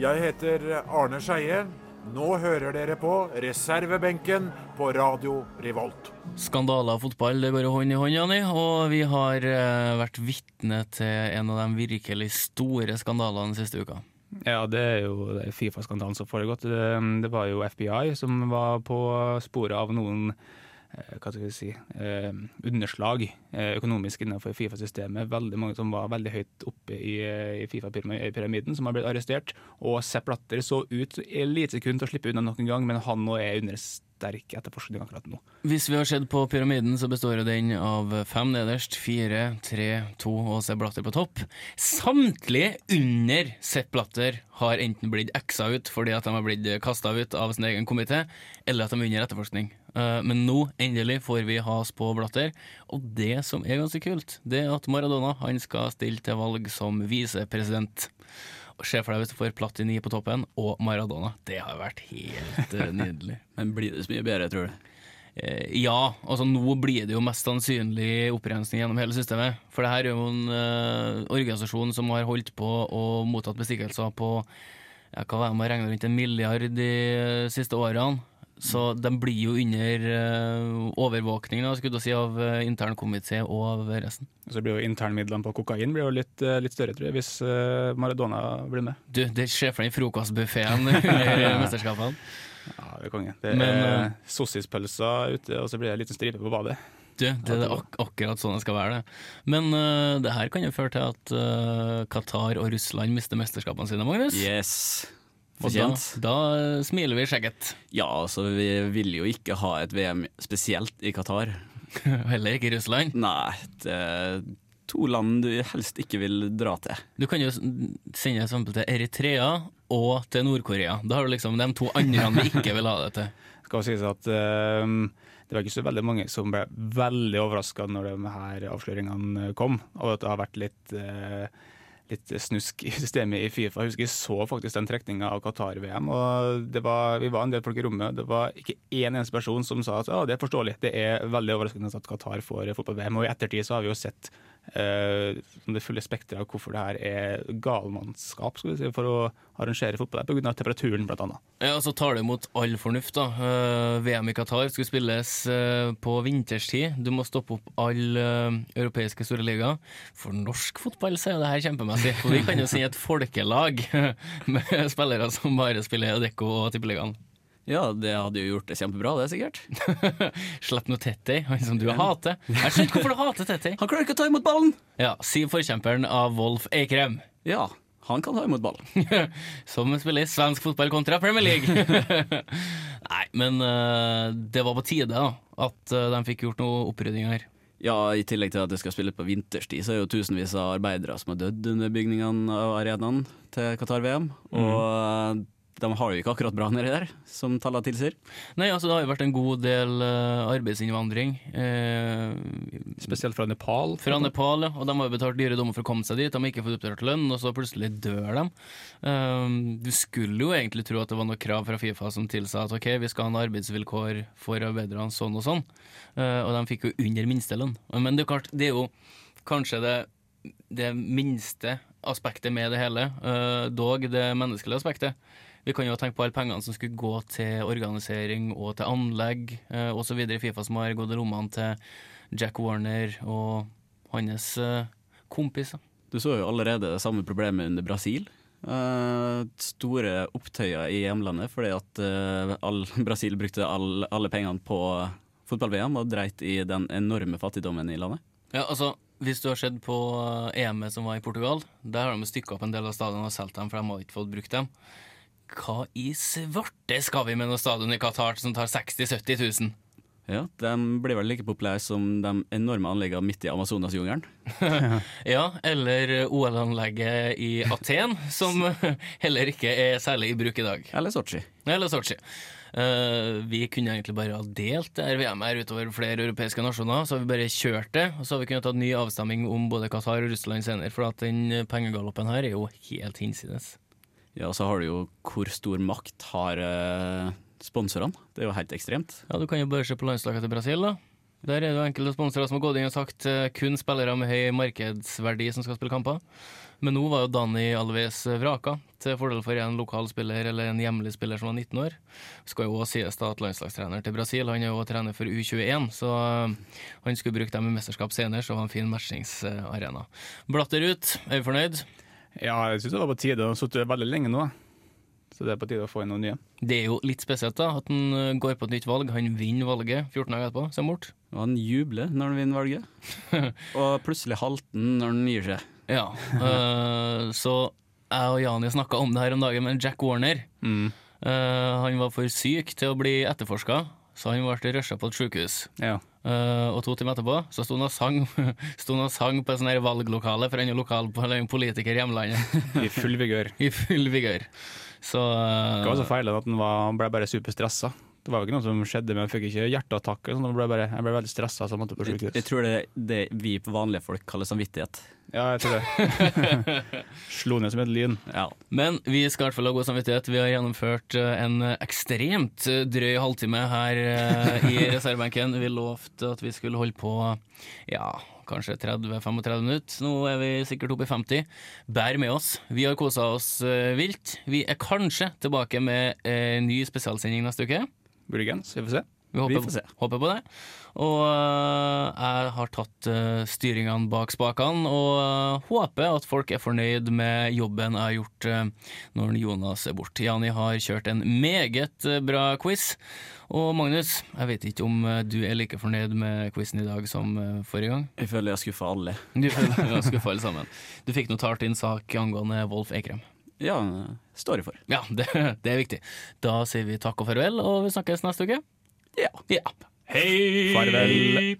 S15: Jeg heter Arne Skeie. Nå hører dere på reservebenken på Radio Revolt.
S2: Skandaler og fotball det går hånd i hånd, Janni, og vi har eh, vært vitne til en av de virkelig store skandalene siste uka.
S3: Ja, det er jo Fifa-skandalen som foregått. Det, det var jo FBI som var på sporet av noen hva skal vi si, eh, underslag eh, økonomisk innenfor Fifa-systemet. Veldig mange som var veldig høyt oppe i, eh, i Fifa-pyramiden, som har blitt arrestert. Og Sepp Blatter så ut i lite sekund til å slippe unna nok en gang, men han nå er under sterk etterforskning akkurat nå.
S2: Hvis vi har sett på pyramiden, så består den av fem nederst, fire, tre, to og Sepp Blatter på topp. Samtlige under Sepp Blatter har enten blitt eksa ut fordi at de har blitt kasta ut av sin egen komité, eller at de er under etterforskning. Eh, Men nå, endelig, får vi has på Blatter. Og det som er ganske kult, det er at Maradona han skal stille til valg som visepresident. Se for deg hvis du får Platini på toppen og Maradona. Det har vært helt eh, nydelig.
S4: Men blir det så mye bedre, tror du?
S2: Eh, ja, altså nå blir det jo mest sannsynlig opprensning gjennom hele systemet. For det her er jo en uh, organisasjon som har holdt på og mottatt bestikkelser på ja, hva var det man regner rundt en milliard de siste årene. Så de blir jo under uh, overvåkning da, skulle du si, av uh, internkomité og av resten.
S3: Så blir jo internmidlene på kokain blir jo litt, uh, litt større, tror jeg, hvis uh, Maradona blir med.
S2: Du, det skjer for den frokostbuffeen under mesterskapene.
S3: Ja, det er konge. Det
S2: Men,
S3: er
S2: eh,
S3: sossispølser ute, og så blir det en liten stripe på badet.
S2: Du, det er ak akkurat sånn det skal være. det. Men uh, det her kan jo føre til at uh, Qatar og Russland mister mesterskapene sine, Magnus.
S4: Yes.
S2: Og da, da smiler vi i skjegget.
S4: Ja, altså vi vil jo ikke ha et VM spesielt i Qatar.
S2: Heller ikke i Russland.
S4: Nei, det er to land du helst ikke vil dra til.
S2: Du kan jo sende et eksempel til Eritrea og til Nord-Korea. Da har du liksom de to andre vi ikke vil ha det til.
S3: skal sies at uh, det var ikke så veldig mange som ble veldig overraska når de her avsløringene kom, og at det har vært litt, eh, litt snusk i systemet i Fifa. Jeg husker jeg så faktisk den trekninga av Qatar-VM, og var, vi var en del folk i rommet. Det var ikke én eneste person som sa at ja, det er forståelig, det er veldig overraskende at Qatar får fotball-VM. Og i ettertid så har vi jo sett det fulle spekteret av hvorfor det her er galmannskap si, for å arrangere fotball pga. temperaturen, annet.
S2: Ja, så tar det imot all fornuft, da. Eh, VM i Qatar skulle spilles eh, på vinterstid. Du må stoppe opp alle eh, europeiske store ligaer. For norsk fotball så er det her kjempemessig. For vi kan jo si et folkelag med spillere som bare spiller Adecco og Tippeligaen.
S4: Ja, det hadde jo gjort det kjempebra, det, sikkert.
S2: Slipp nå Tetti, han som du hater. Jeg skjønner ikke hvorfor du hater Tetti.
S4: Han klarer ikke å ta imot ballen!
S2: Ja, Sier forkjemperen av Wolf Eikrem.
S4: Ja, han kan ta imot ballen.
S2: som spiller i svensk fotball kontra Premier League. Nei, men uh, det var på tide da, at uh, de fikk gjort noe opprydding her.
S4: Ja, I tillegg til at det skal spille på vinterstid, så er jo tusenvis av arbeidere som har dødd under bygningene av arenaen til Qatar-VM. Og eh, de har jo ikke akkurat bra nedi der, som tallene tilsier.
S2: Nei, altså det har jo vært en god del eh, arbeidsinnvandring. eh,
S3: Spesielt fra Nepal.
S2: Fra Nepal, ja. Og de har jo betalt dyre dommer for å komme seg dit. De har ikke fått oppdatert lønn, og så plutselig dør de. Eh, du skulle jo egentlig tro at det var noe krav fra Fifa som tilsa at ok, vi skal ha en arbeidsvilkår for arbeiderne sånn og sånn. Eh, og de fikk jo under minstelønn. Men det er klart, det er jo kanskje det, det minste aspektet med det hele. eh, dog det menneskelige aspektet. Vi kan jo tenke på alle pengene som skulle gå til organisering og til anlegg eh, osv. i Fifa, som har gått i lommene til Jack Warner og hans eh, kompiser.
S4: Du så jo allerede det samme problemet under Brasil. Eh, store opptøyer i hjemlandet fordi at eh, all, Brasil brukte all, alle pengene på fotball-VM og dreit i den enorme fattigdommen i landet.
S2: Ja, altså, Hvis du har sett på eh, EM-et som var i Portugal, der har de stykka opp en del av stadionene og solgt dem, for de har ikke fått brukt dem. Hva i svarte skal vi med noe stadion i Qatar som tar 60 000-70 000?
S4: Ja, De blir vel like populære som de enorme anleggene midt i Amazonasjungelen.
S2: ja, eller OL-anlegget i Aten, som heller ikke er særlig i bruk i dag.
S4: Eller Sotsji.
S2: Eller Sotsji. Uh, vi kunne egentlig bare ha delt det VM her utover flere europeiske nasjoner. Så har vi bare kjørt det, og så har vi kunnet ta ny avstemning om både Qatar og Russland senere. For at den pengegaloppen her er jo helt hinsides.
S4: Ja, så har du jo hvor stor makt har eh, sponsorene. Det er jo helt ekstremt.
S2: Ja, Du kan jo bare se på landslaget til Brasil. da Der er det jo enkelte sponsorer som har gått inn og sagt eh, kun spillere med høy markedsverdi som skal spille kamper. Men nå var jo Dani Alves vraka, til fordel for en lokal spiller eller en hjemlig spiller som var 19 år. Skal jo også sies da at landslagstrener til Brasil Han er jo trener for U21, så eh, han skulle bruke dem i mesterskap senere, så var en fin matchingsarena. Blatter ut, er vi fornøyd?
S3: Ja, jeg syns det var på tide. Han har sittet veldig lenge nå. Så det er på tide å få inn noen nye.
S2: Det er jo litt spesielt da, at han eh, går på et nytt valg. Han vinner valget 14 dager etterpå, ser bort.
S4: Og han jubler når han vinner valget. og plutselig halter han når han gir seg.
S2: Ja, eh, så jeg og Jani snakka om det her om dagen med Jack Warner.
S3: Mm.
S2: Uh, han var for syk til å bli etterforska, så han ble rusha på et sykehus.
S3: Ja.
S2: Eh, og to timer etterpå så sto han og sang, og sang på et valglokale, for er lokal en politiker i hjemlandet.
S3: I full vigør.
S2: I full vigør. Så uh,
S3: Det var så feil at han ble bare superstressa. Det var jo ikke noe som skjedde, men jeg fikk ikke hjerteattakk. sånn, jeg, ble bare, jeg ble veldig stressa så han måtte på
S4: Jeg,
S3: sykehus.
S4: jeg tror det er det vi vanlige folk kaller samvittighet.
S3: Ja, jeg tror det. Slo ned som et lyn.
S4: Ja.
S2: Men vi skal i hvert fall ha god samvittighet. Vi har gjennomført eh, en ekstremt eh, drøy halvtime her eh, i reservebenken. Vi lovte at vi skulle holde på ja, kanskje 30-35 minutter. Nå er vi sikkert oppe i 50. Bær med oss. Vi har kosa oss vilt. Vi er kanskje tilbake med ny spesialsending neste uke.
S3: Muligens. Vi får se.
S2: Vi håper,
S4: Vi får se.
S2: håper på det. Og øh, jeg har tatt øh, styringene bak spakene, og øh, håper at folk er fornøyd med jobben jeg har gjort når Jonas er borte. Jani har kjørt en meget bra quiz. Og Magnus, jeg vet ikke om du er like fornøyd med quizen i dag som forrige gang?
S4: Jeg føler jeg har skuffa alle.
S2: Du føler jeg skuffa alle sammen. Du fikk notert inn sak angående Wolf Eikrem.
S4: Ja, står jeg for.
S2: Ja, det, det er viktig. Da sier vi takk og farvel, og vi snakkes neste uke.
S4: Ja.
S2: ja.
S3: Farvel.